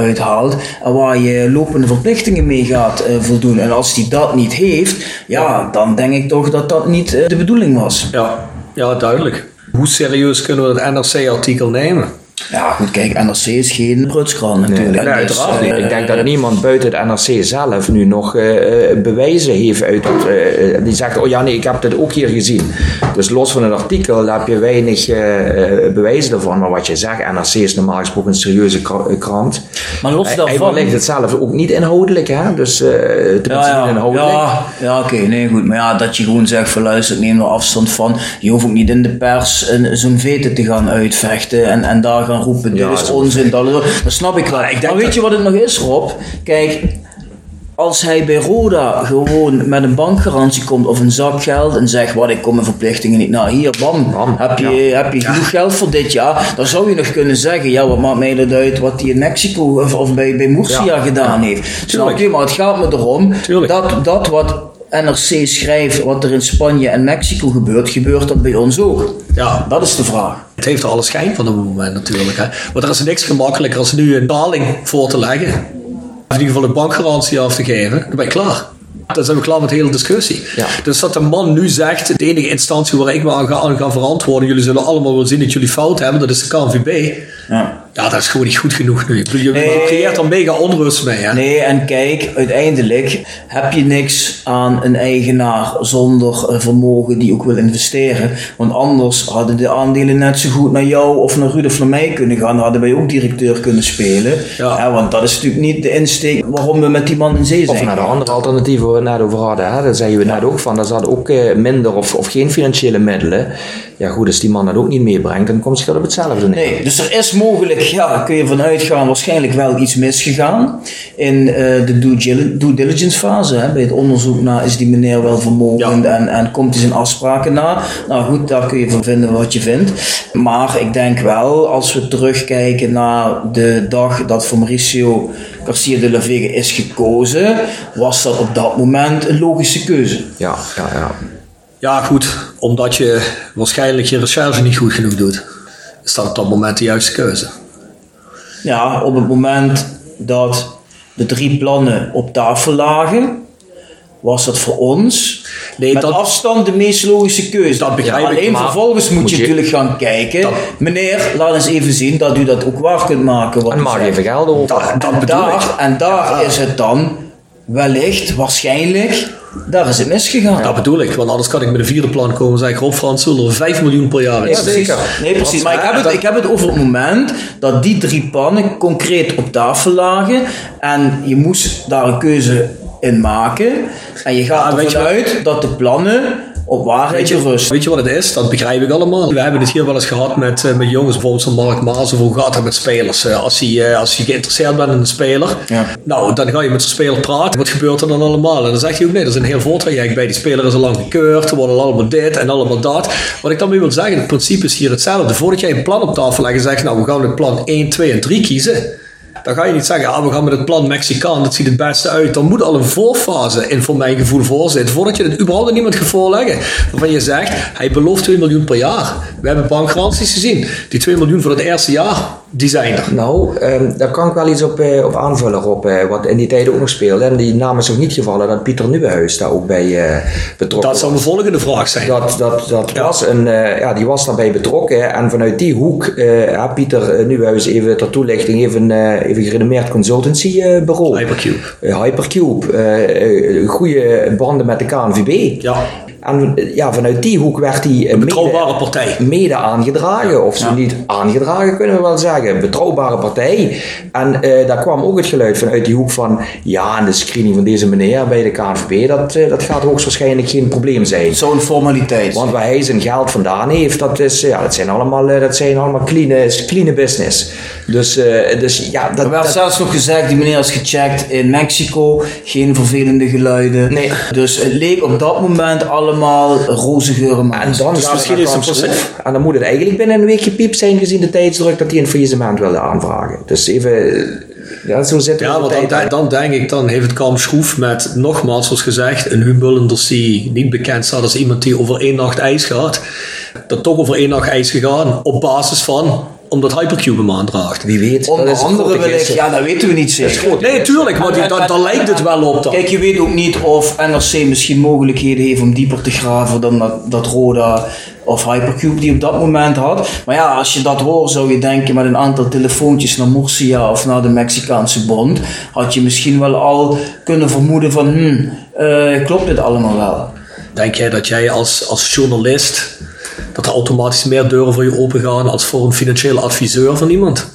Speaker 2: en waar je lopende verplichtingen mee gaat eh, voldoen. En als die dat niet heeft, ja, dan denk ik toch dat dat niet eh, de bedoeling was.
Speaker 1: Ja, ja, duidelijk. Hoe serieus kunnen we het NRC-artikel nemen?
Speaker 2: Ja, goed, kijk, NRC is geen prutskrant natuurlijk.
Speaker 5: Nee,
Speaker 2: Dus,
Speaker 5: uiteraard
Speaker 2: eh,
Speaker 5: niet. Ik denk dat niemand buiten het NRC zelf nu nog eh, eh, bewijzen heeft uit het, eh, eh, die zegt, oh ja nee, ik heb dit ook hier gezien. Dus los van het artikel heb je weinig eh, eh, bewijzen ervan. Maar wat je zegt, NRC is normaal gesproken een serieuze kra- eh, krant.
Speaker 2: Maar los daarvan...
Speaker 5: hij verlegt het zelf ook niet inhoudelijk, hè? Dus eh tenminste
Speaker 2: Ja,
Speaker 5: inhoudelijk.
Speaker 2: ja, ja oké, nee goed. Maar ja, dat je gewoon zegt van luister, ik neem er afstand van. Je hoeft ook niet in de pers zo'n vete te gaan uitvechten en, en daar gaan roepen, dit
Speaker 5: Ja,
Speaker 2: is onzin, dat, snap ik wel. maar weet je wat het nog is, Rob? Kijk, als hij bij Roda gewoon met een bankgarantie komt of een zak geld en zegt, wat ik kom mijn verplichtingen niet na, hier, bam,
Speaker 5: Bam,
Speaker 2: heb je, heb je genoeg geld voor dit jaar, dan zou je nog kunnen zeggen, ja, wat maakt mij dat uit wat hij in Mexico of, of bij, bij Murcia
Speaker 1: Ja.
Speaker 2: gedaan heeft. Snap je? Maar het gaat me erom
Speaker 1: Tuurlijk.
Speaker 2: dat, dat wat NRC schrijft, wat er in Spanje en Mexico gebeurt, gebeurt dat bij ons ook.
Speaker 1: Ja,
Speaker 2: Dat is de vraag.
Speaker 1: Het heeft er alle schijn van op het moment natuurlijk. Hè. Want er is niks gemakkelijker als nu een betaling voor te leggen. Of in ieder geval een bankgarantie af te geven. Dan ben je klaar. Dan zijn we klaar met de hele discussie.
Speaker 5: Ja.
Speaker 1: Dus dat de man nu zegt, de enige instantie waar ik me aan ga, aan ga verantwoorden, jullie zullen allemaal wel zien dat jullie fout hebben, dat is de KNVB.
Speaker 2: Ja.
Speaker 1: Ja, dat is gewoon niet goed genoeg nu. Je
Speaker 2: Nee.
Speaker 1: creëert er mega onrust mee. Hè.
Speaker 2: Nee, en kijk, uiteindelijk heb je niks aan een eigenaar zonder eh, vermogen die ook wil investeren. Want anders hadden de aandelen net zo goed naar jou of naar Ruud of naar mij kunnen gaan. Dan hadden wij ook directeur kunnen spelen.
Speaker 1: Ja.
Speaker 2: want dat is natuurlijk niet de insteek waarom we met die man in zee
Speaker 5: Of
Speaker 2: zijn.
Speaker 5: naar de andere alternatieven waar we het net over hadden. Hè? Daar zeiden we net ook van. Dat zat ook eh, minder of, of geen financiële middelen. Ja goed, als die man dat ook niet meebrengt, dan komt het op hetzelfde neer.
Speaker 2: Nee, dus er is mogelijk, ja, kun je vanuit gaan, waarschijnlijk wel iets misgegaan in eh, de due, diligence fase. Hè. Bij het onderzoek naar is die meneer wel vermogend en, en komt hij zijn afspraken na. Nou goed, daar kun je van vinden wat je vindt. Maar ik denk wel, als we terugkijken naar de dag dat voor Mauricio Garcia de la Vega is gekozen, was dat op dat moment een logische keuze.
Speaker 5: Ja, ja, ja.
Speaker 1: Ja, goed. Omdat je waarschijnlijk je recherche niet goed genoeg doet. Is dat op dat moment de juiste keuze.
Speaker 2: Ja, op het moment dat de drie plannen op tafel lagen, was dat voor ons
Speaker 1: Nee,
Speaker 2: met
Speaker 1: dat-
Speaker 2: afstand de meest logische keuze.
Speaker 1: Dat begrijp ik,
Speaker 2: Alleen
Speaker 1: maar
Speaker 2: vervolgens moet,
Speaker 5: moet
Speaker 2: je,
Speaker 5: je-
Speaker 2: natuurlijk gaan kijken.
Speaker 1: Dat-
Speaker 2: Meneer, laat eens even zien dat u dat ook waar kunt maken. Wat
Speaker 5: En maak even geld over.
Speaker 1: Dat, dat
Speaker 2: en daar,
Speaker 1: ik.
Speaker 2: en daar is het dan wellicht, waarschijnlijk, daar is het misgegaan.
Speaker 1: Dat bedoel ik, want anders kan ik met een vierde plan komen en zeg ik, Rob Frans Zulder 5 miljoen per jaar
Speaker 2: Nee, precies. Nee, precies. Maar ik heb, het, ik heb het over het moment dat die drie plannen concreet op tafel lagen en je moest daar een keuze in maken. En je gaat
Speaker 1: Ja,
Speaker 2: ervan uit dat de plannen op waarheid
Speaker 1: Weet je,
Speaker 2: berusten.
Speaker 1: weet je wat het is? Dat begrijp ik allemaal. We hebben het hier wel eens gehad met, eh, met jongens, bijvoorbeeld zo'n Mark Maas, of hoe gaat het met spelers? Eh, als, hij, eh, als je geïnteresseerd bent in een speler,
Speaker 2: Ja.
Speaker 1: nou, dan ga je met zo'n speler praten. Wat gebeurt er dan allemaal? En dan zegt hij ook, nee, er is een heel voortraject bij. Die speler is al lang gekeurd, er worden allemaal dit en allemaal dat. Wat ik dan mee wil zeggen, het principe is hier hetzelfde. Voordat jij een plan op tafel legt en zegt, nou, we gaan het plan 1, 2 en 3 kiezen. Dan ga je niet zeggen, ah, we gaan met het plan Mexicaan, dat ziet het beste uit. Dan moet al een voorfase in voor mijn gevoel voorzitten. Voordat je het überhaupt aan iemand gaat voorleggen. Waarvan je zegt, hij belooft 2 miljoen per jaar. We hebben bankgaranties gezien. Die 2 miljoen voor het eerste jaar, die zijn er.
Speaker 5: Nou, ehm, daar kan ik wel iets op, eh, op aanvullen, Rob. eh, wat in die tijd ook nog speelde. En die naam is nog niet gevallen dat Pieter Nieuwenhuis daar ook bij eh, betrokken
Speaker 1: Dat zou mijn volgende vraag zijn.
Speaker 5: Dat, dat, dat
Speaker 1: Ja.
Speaker 5: was een, ja, die was daarbij betrokken. En vanuit die hoek, Pieter Nieuwenhuis, even ter toelichting, even, even gerenommeerd consultancybureau.
Speaker 1: Hypercube.
Speaker 5: Hypercube. goede banden met de KNVB.
Speaker 1: Ja,
Speaker 5: En ja, vanuit die hoek werd hij eh,
Speaker 1: een
Speaker 5: mede-
Speaker 1: betrouwbare partij.
Speaker 5: mede aangedragen, of zo niet aangedragen kunnen we wel zeggen. Betrouwbare partij. En eh, daar kwam ook het geluid vanuit die hoek van, ja, en de screening van deze meneer bij de KNVB, dat, eh, dat gaat hoogstwaarschijnlijk geen probleem zijn.
Speaker 2: Zo'n formaliteit.
Speaker 5: Want waar hij zijn geld vandaan heeft, dat, is, ja, dat zijn allemaal, dat zijn allemaal clean, clean business. Dus, dus ja, dat,
Speaker 2: Er werd
Speaker 5: dat-
Speaker 2: zelfs nog gezegd, die meneer is gecheckt in Mexico, geen vervelende geluiden.
Speaker 5: Nee.
Speaker 2: Dus het leek op dat moment allemaal roze geuren
Speaker 5: en
Speaker 2: maar.
Speaker 5: dan
Speaker 1: Dus misschien is
Speaker 5: naar
Speaker 1: het proces-
Speaker 5: op. En dan moet het eigenlijk binnen een week gepiept zijn gezien de tijdsdruk dat hij een faillissement wilde aanvragen. Dus even, ja, zo we
Speaker 1: Ja, want dan, dan denk ik, dan heeft het Kamp Schroef met, nogmaals zoals gezegd, een Humbullenders die niet bekend staat als iemand die over één nacht ijs gaat. Dat toch over één nacht ijs gegaan, op basis van, omdat Hypercube hem aandraagt.
Speaker 5: Wie weet.
Speaker 2: Onder
Speaker 5: dat
Speaker 2: andere
Speaker 5: grote
Speaker 2: wil ik,
Speaker 5: gissen.
Speaker 2: ja dat weten we niet zeker.
Speaker 1: Nee, tuurlijk, daar, daar lijkt het wel op dan.
Speaker 2: Kijk, je weet ook niet of NRC misschien mogelijkheden heeft om dieper te graven dan dat, dat Roda of Hypercube die op dat moment had. Maar ja, als je dat hoort zou je denken met een aantal telefoontjes naar Murcia of naar de Mexicaanse bond, had je misschien wel al kunnen vermoeden van, hmm, eh, klopt dit allemaal wel?
Speaker 1: Denk jij dat jij als, als journalist, dat er automatisch meer deuren voor je open gaan als voor een financiële adviseur van iemand?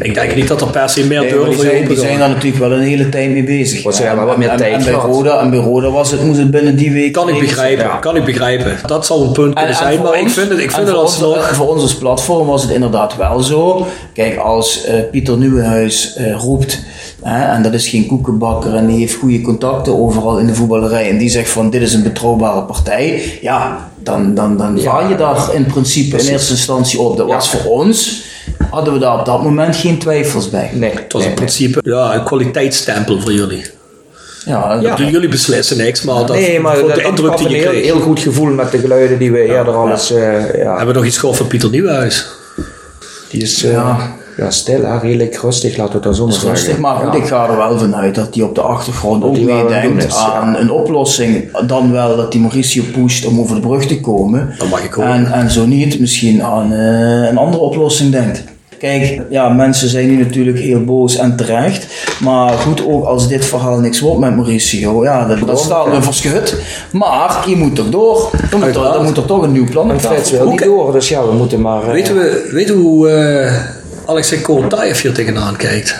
Speaker 1: Ik denk niet dat er per se meer
Speaker 2: Nee,
Speaker 1: deuren voor je
Speaker 2: zijn,
Speaker 1: open
Speaker 2: die zijn daar natuurlijk wel een hele tijd mee bezig.
Speaker 5: Want ze
Speaker 2: Ja,
Speaker 5: hebben wat meer
Speaker 2: en,
Speaker 5: tijd
Speaker 2: en, bij
Speaker 5: gehad.
Speaker 2: Roda, en bij Roda was het, moest het binnen die week...
Speaker 1: Kan ik begrijpen, kan ik begrijpen. Dat zou een punt
Speaker 2: En-
Speaker 1: kunnen
Speaker 2: en
Speaker 1: zijn,
Speaker 2: voor
Speaker 1: maar ik vind het, ik vind het
Speaker 2: voor ons-
Speaker 1: alsnog...
Speaker 2: Voor ons als platform was het inderdaad wel zo. Kijk, als eh, Pieter Nieuwenhuis eh, roept, hè, en dat is geen koekenbakker en die heeft goede contacten overal in de voetballerij, en die zegt van dit is een betrouwbare partij, ja, dan, dan, dan vaar je daar in principe in eerste instantie op. Dat was voor ons, hadden we daar op dat moment geen twijfels bij.
Speaker 5: Nee,
Speaker 1: Het was
Speaker 5: nee,
Speaker 1: in principe ja, een kwaliteitsstempel voor jullie.
Speaker 2: Ja,
Speaker 1: Ja. Jullie beslissen niks, maar dat,
Speaker 5: Nee, maar dat,
Speaker 1: de indruk die je
Speaker 5: heel,
Speaker 1: kreeg.
Speaker 5: heel goed gevoel met de geluiden die we eerder al eens... eh, ja,
Speaker 1: Hebben we nog iets gehoord van Pieter Nieuwenhuis?
Speaker 5: die is eh,
Speaker 2: Ja.
Speaker 5: Ja. stil, hè, redelijk rustig, laten we het dan zo maar
Speaker 2: is rustig,
Speaker 5: zeggen.
Speaker 2: maar goed,
Speaker 5: Ja.
Speaker 2: ik ga er wel vanuit dat hij op de achtergrond ook
Speaker 5: die wel aan het
Speaker 2: meedenkt
Speaker 5: is,
Speaker 2: aan
Speaker 5: ja.
Speaker 2: een oplossing. Dan wel dat die Mauricio pusht om over de brug te komen.
Speaker 1: Dat mag ik horen.
Speaker 2: En, en zo niet, misschien aan eh, een andere oplossing denkt. Kijk, ja, mensen zijn nu natuurlijk heel boos en terecht. Maar goed, ook als dit verhaal niks wordt met Mauricio, ja, dat, dat staat me verschut. Maar je moet toch door. Dan moet, er, dan moet er toch een nieuw plan op tafel
Speaker 5: wil
Speaker 1: Oké.
Speaker 5: niet door, dus ja, we moeten maar... eh,
Speaker 1: Weten we, weten we hoe uh, Alexei Korotayev hier tegenaan kijkt?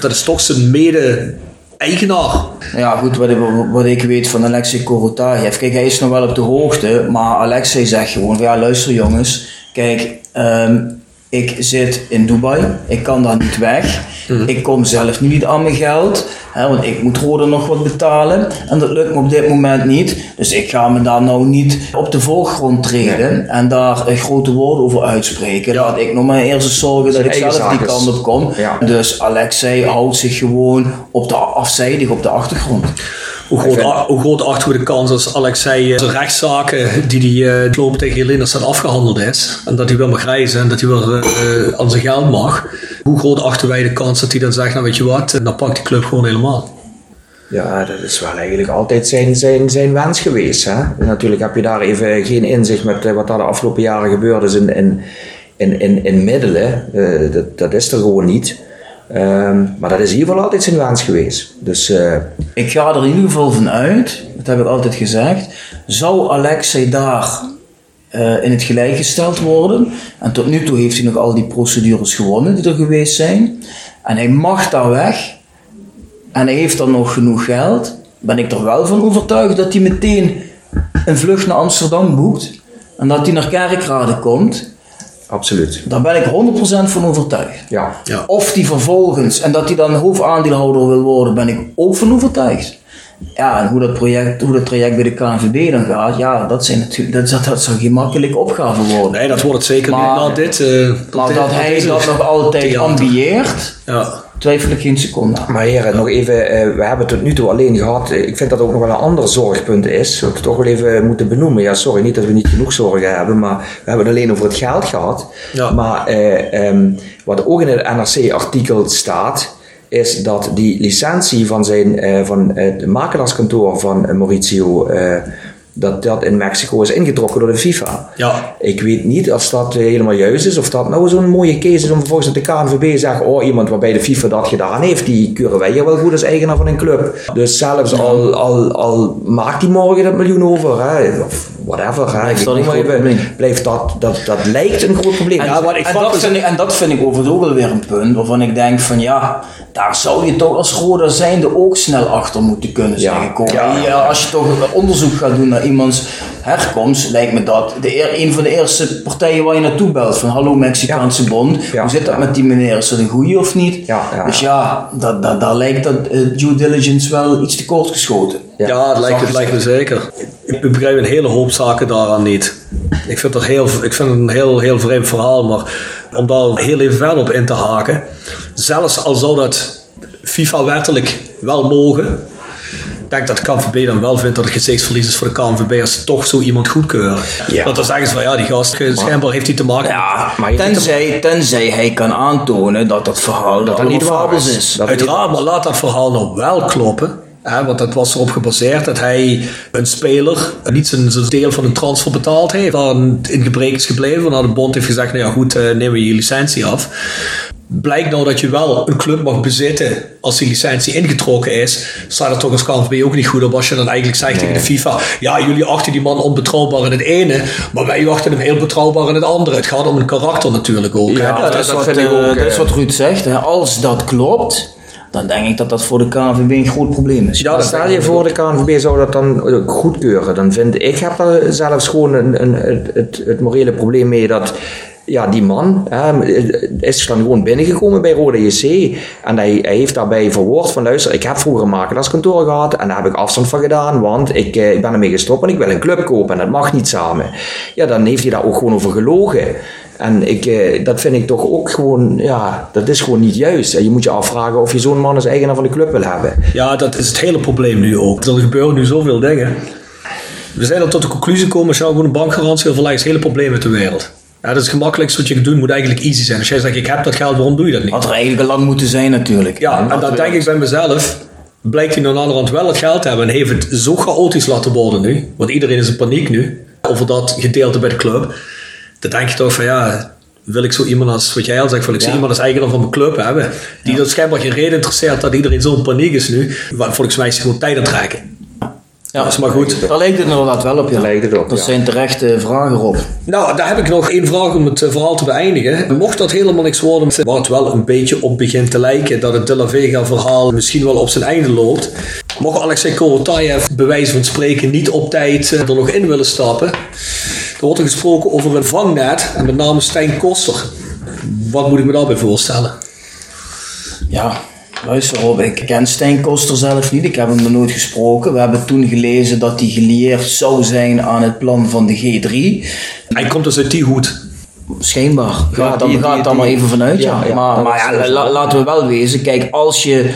Speaker 1: Dat is toch zijn mede-eigenaar.
Speaker 2: Ja, goed, wat, wat ik weet van Alexei Korotayev. Kijk, hij is nog wel op de hoogte, maar Alexei zegt gewoon: ja, luister jongens, kijk, ehm, ik zit in Dubai, ik kan daar niet weg. Ik kom zelf nu niet aan mijn geld, hè, want ik moet Roda nog wat betalen. En dat lukt me op dit moment niet. Dus ik ga me daar nou niet op de voorgrond treden en daar grote woorden over uitspreken. Laat ik nog maar eerst eens zorgen dat ik zelf die
Speaker 5: zaak is.
Speaker 2: kant op kom.
Speaker 5: Ja.
Speaker 2: Dus Alexei houdt zich gewoon op de afzijdig op de achtergrond.
Speaker 1: Hoe groot, hoe groot achten we de kans als Alexei zijn rechtszaken die hij uh, lopen tegen Jelena staat afgehandeld is. En dat hij weer mag reizen en dat hij weer uh, aan zijn geld mag. Hoe groot achten wij de kans dat hij dan zegt, nou weet je wat, dan pakt die club gewoon helemaal.
Speaker 5: Ja, dat is wel eigenlijk altijd zijn, zijn, zijn wens geweest. Hè? Natuurlijk heb je daar even geen inzicht met wat daar de afgelopen jaren gebeurd is in, in, in, in, in middelen. Uh, dat, dat is er gewoon niet. Ehm, maar dat is in ieder geval altijd zijn wens geweest. Dus eh,
Speaker 2: Ik ga er in ieder geval van uit, dat heb ik altijd gezegd, zou Alexei daar eh, in het gelijk gesteld worden, en tot nu toe heeft hij nog al die procedures gewonnen die er geweest zijn, en hij mag daar weg, en hij heeft dan nog genoeg geld, ben ik er wel van overtuigd dat hij meteen een vlucht naar Amsterdam boekt, en dat hij naar Kerkrade komt.
Speaker 5: Absoluut.
Speaker 2: Daar ben ik 100% van overtuigd.
Speaker 5: Ja.
Speaker 1: Ja.
Speaker 2: Of die vervolgens, en dat hij dan hoofdaandeelhouder wil worden, ben ik ook van overtuigd. Ja, en hoe dat, project, hoe dat traject bij de KNVB dan gaat, ja, dat, zijn natuurlijk, dat, dat zou geen makkelijke opgave worden.
Speaker 1: Nee, dat wordt het zeker
Speaker 2: Maar-
Speaker 1: niet na dit. eh,
Speaker 2: maar
Speaker 1: dit-
Speaker 2: dat
Speaker 1: na
Speaker 2: hij dat nog altijd
Speaker 1: theater.
Speaker 2: ambieert,
Speaker 1: Ja.
Speaker 2: Twijfel ik geen seconde.
Speaker 5: Maar heren, nog even, eh, we hebben het tot nu toe alleen gehad. eh, Ik vind dat ook nog wel een ander zorgpunt is. Dat we toch wel even moeten benoemen. Ja, sorry, niet dat we niet genoeg zorgen hebben, maar we hebben het alleen over het geld gehad.
Speaker 1: Ja.
Speaker 5: Maar eh, ehm, wat ook in het NRC-artikel staat, is dat die licentie van, zijn, eh, van het makelaarskantoor van Mauricio, eh, dat dat in Mexico is ingetrokken door de FIFA.
Speaker 1: Ja.
Speaker 5: Ik weet niet of dat helemaal juist is, of dat nou zo'n mooie case is om vervolgens dat de KNVB zegt, oh iemand waarbij de FIFA dat gedaan heeft, die keuren wij hier wel goed als eigenaar van een club. Dus zelfs al, al, al maakt die morgen dat miljoen over, hè, of whatever, hè, ik
Speaker 2: probleem.
Speaker 5: blijft dat, dat, dat lijkt een groot probleem.
Speaker 2: En,
Speaker 1: Ja, maar ik
Speaker 2: en,
Speaker 1: vraag
Speaker 2: dat vind ik, en dat vind ik overigens ook wel weer een punt waarvan ik denk van ja, daar zou je toch als Roda zijnde ook snel achter moeten kunnen zijn
Speaker 5: Ja.
Speaker 2: gekomen.
Speaker 5: Ja.
Speaker 2: Ja, als je toch onderzoek gaat doen naar iemands herkomst, lijkt me dat de, eer- een van de eerste partijen waar je naartoe belt van hallo Mexicaanse Bond,
Speaker 5: Ja.
Speaker 2: hoe zit dat met die meneer, is dat een goeie of niet?
Speaker 5: Ja, ja.
Speaker 2: Dus ja, dat, dat, daar lijkt dat eh, due diligence wel iets te kort geschoten.
Speaker 1: Ja, het lijkt, het lijkt me zeker. Ik begrijp een hele hoop zaken daaraan niet. Ik vind, dat heel, ik vind het een heel, heel vreemd verhaal, maar om daar heel even verder op in te haken. Zelfs al zou dat FIFA-wettelijk wel mogen, denk dat de KNVB dan wel vindt dat het gezichtsverlies is voor de KNVB als ze toch zo iemand goedkeuren.
Speaker 5: Ja.
Speaker 1: Want dan zeggen ze van ja, die gast, schijnbaar heeft hij te maken.
Speaker 2: Ja,
Speaker 5: maar
Speaker 2: tenzij, tenzij hij kan aantonen dat dat verhaal dat
Speaker 5: dat niet waar
Speaker 2: fabels
Speaker 5: is.
Speaker 1: Uiteraard, maar laat dat verhaal nou wel kloppen. Hè, want dat was erop gebaseerd dat hij een speler niet zijn, zijn deel van een transfer betaald heeft. Dan in gebrek is gebleven. Waarna de bond heeft gezegd, nou ja goed, eh, nemen we je licentie af. Blijkt nou dat je wel een club mag bezitten als die licentie ingetrokken is, staat het toch als KNVB ook niet goed op als je dan eigenlijk zegt tegen de FIFA, ja jullie achten die man onbetrouwbaar in het ene, maar wij achten hem heel betrouwbaar in het andere. Het gaat om een karakter natuurlijk ook.
Speaker 2: Ja, dat, is
Speaker 5: dat
Speaker 2: wat,
Speaker 5: vind ik
Speaker 2: eh,
Speaker 5: ook,
Speaker 2: dat is wat Ruud zegt. Hè. Als dat klopt, dan denk ik dat dat voor de KNVB een groot probleem is.
Speaker 1: Ja, dat
Speaker 5: stel je voor, de KNVB zou dat dan ook goedkeuren. Dan vind ik, heb daar zelfs gewoon een, een, het, het, het morele probleem mee dat ja, die man hè, is dan gewoon binnengekomen bij Rode JC. En hij, heeft daarbij verwoord van luister, ik heb vroeger een makelaarskantoor gehad en daar heb ik afstand van gedaan, want ik, eh, ik ben ermee gestopt en ik wil een club kopen en dat mag niet samen. Ja, dan heeft hij daar ook gewoon over gelogen. En ik, eh, dat vind ik toch ook gewoon, ja, dat is gewoon niet juist. En je moet je afvragen of je zo'n man als eigenaar van de club wil hebben.
Speaker 1: Ja, dat is het hele probleem nu ook. Er gebeuren nu zoveel dingen. We zijn er tot de conclusie gekomen, nou gewoon een bankgarantie verleggen, het hele probleem met de wereld. Ja, dat is het gemakkelijkste wat je kunt doen, moet eigenlijk easy zijn. Als jij zegt, ik heb dat geld, waarom doe je dat niet?
Speaker 2: Had er eigenlijk al lang moeten zijn natuurlijk.
Speaker 1: Ja, en dan denk ik bij mezelf, blijkt hij aan de hand wel het geld te hebben en heeft het zo chaotisch laten worden nu, want iedereen is in paniek nu, over dat gedeelte bij de club. Dan denk je toch van ja, wil ik zo iemand als, wat jij al zegt, wil ik zo iemand als eigenaar van mijn club hebben, die dat schijnbaar geen reden interesseert dat iedereen zo in paniek is nu, want volgens mij is hij gewoon tijd aan het trekken.
Speaker 2: Ja,
Speaker 1: Dat is maar goed.
Speaker 2: Daar lijkt het inderdaad wel op. Ja.
Speaker 5: Daar lijkt het op,
Speaker 2: Dat
Speaker 5: ja.
Speaker 2: zijn terechte vragen op.
Speaker 1: Nou, daar heb ik nog één vraag om het eh, verhaal te beëindigen. Mocht dat helemaal niks worden, waar het wel een beetje op begint te lijken dat het De La Vega verhaal misschien wel op zijn einde loopt. Mocht Alexei Korotayev bij wijze van spreken niet op tijd eh, er nog in willen stappen. Er wordt er gesproken over een vangnet en met name Stijn Koster. Wat moet ik me daarbij voorstellen?
Speaker 2: Ja, luister Rob, ik ken Stijn Koster zelf niet. Ik heb hem nog nooit gesproken. We hebben toen gelezen dat hij gelieerd zou zijn aan het plan van de G3.
Speaker 1: Hij komt dus uit die hoed.
Speaker 2: Schijnbaar.
Speaker 5: Die-
Speaker 2: dan
Speaker 5: die-
Speaker 2: ga het maar even vanuit. Ja.
Speaker 5: Ja, ja,
Speaker 2: maar maar ja, la- laten we wel wezen. Kijk, als je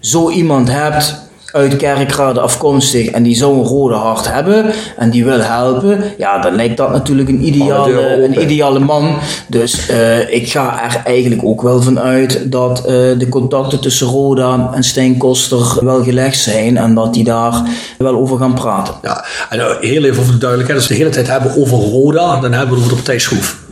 Speaker 2: zo iemand hebt uit Kerkrade afkomstig en die zou een rode hart hebben en die wil helpen, ja, dan lijkt dat natuurlijk een ideale, een ideale man. Dus eh, ik ga er eigenlijk ook wel van uit dat eh, de contacten tussen Roda en Stijn Koster wel gelegd zijn en dat die daar wel over gaan praten.
Speaker 1: Ja, en nou, heel even voor de duidelijkheid. Als we de hele tijd hebben over Roda, dan hebben we het over de partij Schroef.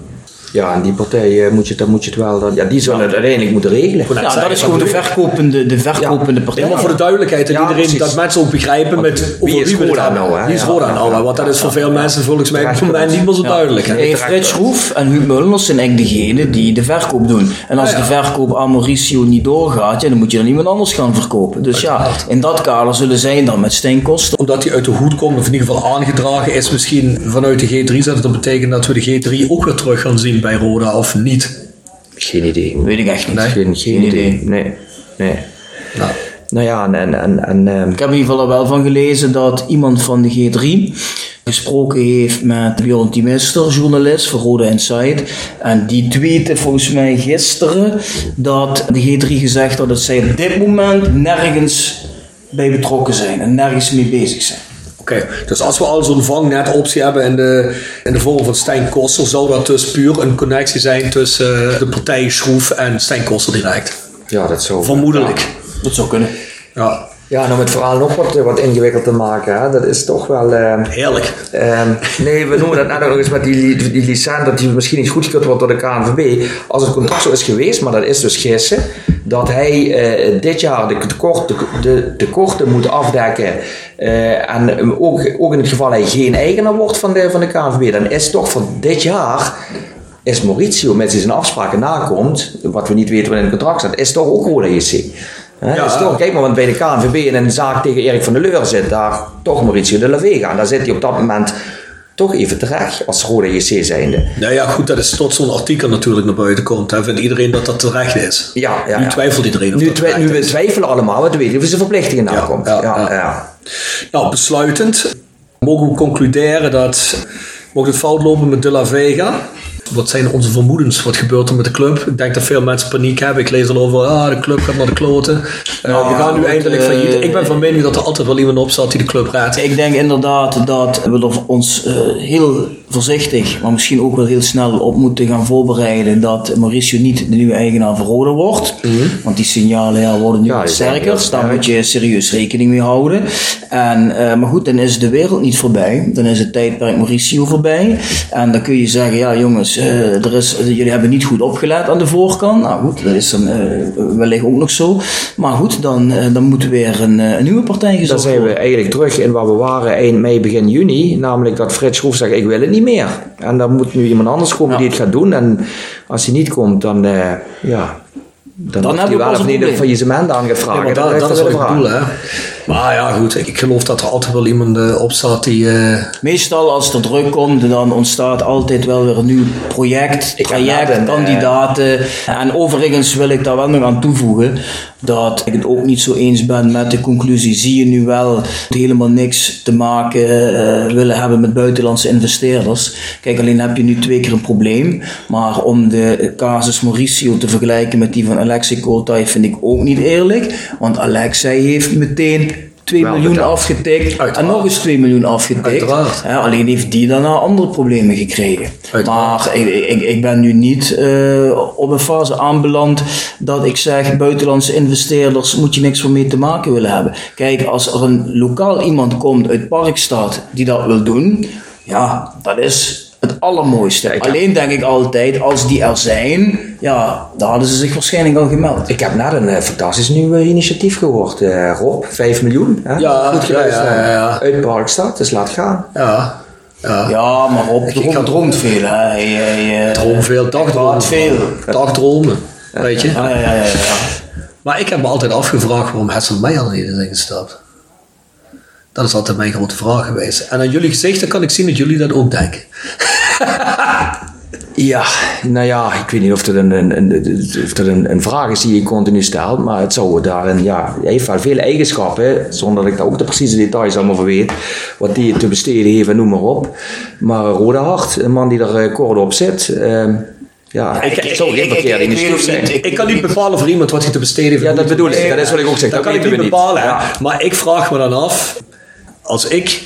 Speaker 5: Ja, en die partijen moet je, dan moet je het wel, ja, die zullen het uiteindelijk moeten regelen.
Speaker 2: Ja, dat is gewoon de verkopende, de verkopende partij.
Speaker 1: Ja, maar voor de duidelijkheid, dat,
Speaker 5: Ja,
Speaker 1: iedereen,
Speaker 5: precies.
Speaker 1: dat mensen ook begrijpen met
Speaker 5: wie is Roda nou, hè?
Speaker 1: Wie is
Speaker 5: Ja.
Speaker 1: Roda nou? Want dat is voor veel mensen volgens mij op het moment niet meer zo duidelijk. Hè?
Speaker 2: Hey, Frits Schroef en Huub Mullers zijn eigenlijk degenen die de verkoop doen. En als
Speaker 1: Ja, ja.
Speaker 2: de verkoop aan Mauricio niet doorgaat, ja, dan moet je dan iemand anders gaan verkopen. Dus ja, in dat kader zullen zij dan met Stijn Koster.
Speaker 1: Omdat hij uit de hoed komt, of in ieder geval aangedragen is, misschien vanuit de G3, zou dat betekenen dat we de G3 ook weer terug gaan zien bij Roda of niet?
Speaker 5: Geen idee.
Speaker 2: Weet ik echt niet.
Speaker 5: Geen, geen idee. Nee. nee.
Speaker 1: Nou,
Speaker 5: Nou ja, en, en, en, en ehm,
Speaker 2: Ik heb in ieder geval er wel van gelezen dat iemand van de G3 gesproken heeft met Bjorn Timister, journalist voor Rode Insight. En die tweette volgens mij gisteren dat de G3 gezegd had dat zij op dit moment nergens bij betrokken zijn en nergens mee bezig zijn.
Speaker 1: Oké, dus als we al zo'n vangnetoptie hebben in de, in de vorm van Stijn Koster, zou dat dus puur een connectie zijn tussen eh, de partij Schroef en Stijn Koster direct?
Speaker 5: ja, dat zou...
Speaker 1: Vermoedelijk.
Speaker 2: Dat zou kunnen.
Speaker 1: Ja,
Speaker 5: Ja, nou met het verhaal nog wat, wat ingewikkeld te maken. Hè? Dat is toch wel... ehm,
Speaker 1: heerlijk.
Speaker 5: Ehm, nee, we noemen dat net nog eens met die, die licentie, dat die misschien niet goedgekeurd wordt door de KNVB. Als het contract zo is geweest, maar dat is dus gissen, dat hij eh, dit jaar de tekorten, de tekorten moet afdekken. eh, en ook, ook in het geval hij geen eigenaar wordt van de, van de KNVB, dan is toch voor dit jaar. Is Mauricio met zijn afspraken nakomt, wat we niet weten wat in het contract staat, is toch ook Roda JC.
Speaker 1: Ja.
Speaker 5: is toch, kijk maar, want bij de KNVB in een zaak tegen Erik van der Leur zit daar toch Mauricio de la Vega. En daar zit hij op dat moment toch even terecht als Rode JC zijnde.
Speaker 1: Nou ja, goed, dat is tot zo'n artikel natuurlijk naar buiten komt. Hè. Vindt iedereen dat dat terecht is?
Speaker 5: Ja, ja,
Speaker 1: nu
Speaker 5: ja.
Speaker 1: twijfelt iedereen of
Speaker 5: Nu,
Speaker 1: dat
Speaker 5: twi-
Speaker 1: terecht
Speaker 5: nu we twijfelen allemaal, want we weten of zijn verplichtingen nakomt.
Speaker 1: ja,
Speaker 5: Ja,
Speaker 1: ja.
Speaker 5: ja.
Speaker 1: Nou, besluitend mogen we concluderen dat mocht het fout lopen met De La Vega. Wat zijn onze vermoedens? Wat gebeurt er met de club? Ik denk dat veel mensen paniek hebben. Ik lees al over, ah, de club gaat naar de kloten. Eh,
Speaker 2: Nou,
Speaker 1: we gaan nu
Speaker 2: goed,
Speaker 1: eindelijk
Speaker 2: eh,
Speaker 1: failliet. Ik ben van mening dat er altijd wel iemand op zat die de club raadt.
Speaker 2: Ik denk inderdaad dat we er ons eh, heel voorzichtig, maar misschien ook wel heel snel op moeten gaan voorbereiden dat Mauricio niet de nieuwe eigenaar van Roda wordt. Want die signalen ja, worden nu
Speaker 5: Ja,
Speaker 2: sterker,
Speaker 5: sterk.
Speaker 2: daar moet je serieus rekening mee houden. En, eh, maar goed, dan is de wereld niet voorbij. Dan is het tijdperk Mauricio voorbij. En dan kun je zeggen, ja jongens, eh, er is, jullie hebben niet goed opgelet aan de voorkant. Nou goed, dat is dan eh, wellicht ook nog zo. Maar goed, dan, eh, dan moet weer een, een nieuwe partij
Speaker 5: Dan
Speaker 2: gezocht
Speaker 5: zijn we
Speaker 2: worden.
Speaker 5: eigenlijk terug in waar we waren eind mei, begin juni. Namelijk dat Frits Schroef zegt, ik wil het niet meer. En dan moet nu iemand anders komen die het gaat doen. En als hij niet komt, dan, ja, dan,
Speaker 2: we
Speaker 5: hij wel of
Speaker 2: een
Speaker 5: niet een faillissement aangevraagd. Dat
Speaker 1: dat, is
Speaker 5: hij
Speaker 1: wat ik
Speaker 5: willen
Speaker 1: bedoel,
Speaker 5: vragen.
Speaker 1: hè. Maar ja, goed. Ik, ik geloof dat er altijd wel iemand eh, op staat die... eh,
Speaker 2: Meestal als er druk komt, dan ontstaat altijd wel weer een nieuw project,
Speaker 5: heb
Speaker 2: traject,
Speaker 5: een,
Speaker 2: kandidaten. En overigens wil ik daar wel nog aan toevoegen dat ik het ook niet zo eens ben met de conclusie. Zie je nu wel helemaal niks te maken eh, willen hebben met buitenlandse investeerders. Kijk, alleen heb je nu twee keer een probleem. Maar om de casus Mauricio te vergelijken met die van Alexei Kortai vind ik ook niet eerlijk. Want Alexei heeft meteen 2
Speaker 5: Wel
Speaker 2: miljoen
Speaker 5: betaald.
Speaker 2: afgetikt en nog eens 2 miljoen afgetikt. Ja, alleen heeft die daarna andere problemen gekregen.
Speaker 1: Uiteraard.
Speaker 2: Maar ik, ik, ik ben nu niet eh, op een fase aanbeland dat ik zeg, buitenlandse investeerders moet je niks meer mee te maken willen hebben. Kijk, als er een lokaal iemand komt uit Parkstad die dat wil doen, ja, dat is het allermooiste.
Speaker 5: ik-
Speaker 2: Alleen denk ik altijd, als die er zijn, ja, dan hadden ze zich waarschijnlijk al gemeld.
Speaker 5: Ik heb net een eh, fantastisch nieuw eh, initiatief gehoord, eh, Rob. 5 miljoen. Hè?
Speaker 1: Ja,
Speaker 5: Goed geluisterd.
Speaker 1: ja, ja, ja.
Speaker 5: Uit Parkstad, dus laat gaan.
Speaker 1: ja, ja.
Speaker 2: Ja, maar op,
Speaker 1: Ik kan-
Speaker 2: droomt veel. Hè. Hij, hij,
Speaker 1: Droom veel, dagdromen.
Speaker 2: veel.
Speaker 1: Dagdromen, weet je.
Speaker 2: Ja, ja, ja, ja, ja.
Speaker 1: Maar ik heb me altijd afgevraagd waarom Hessel Meijer niet is ingestapt. Dat is altijd mijn grote vraag geweest. En aan jullie gezichten kan ik zien dat jullie dat ook denken. [LAUGHS]
Speaker 5: Ja, nou ja, ik weet niet of dat een, een, een, of dat een, een vraag is die je continu stelt, maar het zou daarin, ja, hij heeft wel veel eigenschappen, zonder dat ik daar ook de precieze details allemaal van weet, wat die te besteden heeft en noem maar op. Maar Rode Hart, een man die er eh, kort op zit, ehm, ja,
Speaker 1: ik-
Speaker 5: zou geen verkeerde
Speaker 2: ik
Speaker 5: initiatief zijn.
Speaker 1: kan niet bepalen voor iemand wat hij te besteden heeft.
Speaker 5: Ja, dat bedoel ik. Dat is wat ik ook zeg.
Speaker 1: Dat,
Speaker 5: Dat
Speaker 1: kan ik niet bepalen. Maar ik vraag me dan af, als ik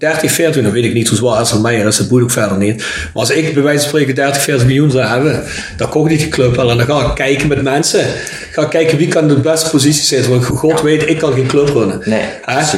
Speaker 1: 30, 40, dan weet ik niet hoe zwaar Hessel Meijer is, dat boeit ook verder niet. Maar als ik bij wijze van spreken 30, 40 miljoen zou hebben, dan kocht ik die club wel en dan ga ik kijken met mensen. Ga ik kijken wie kan de beste positie zitten. Want God weet, ik kan geen club runnen.
Speaker 5: Nee.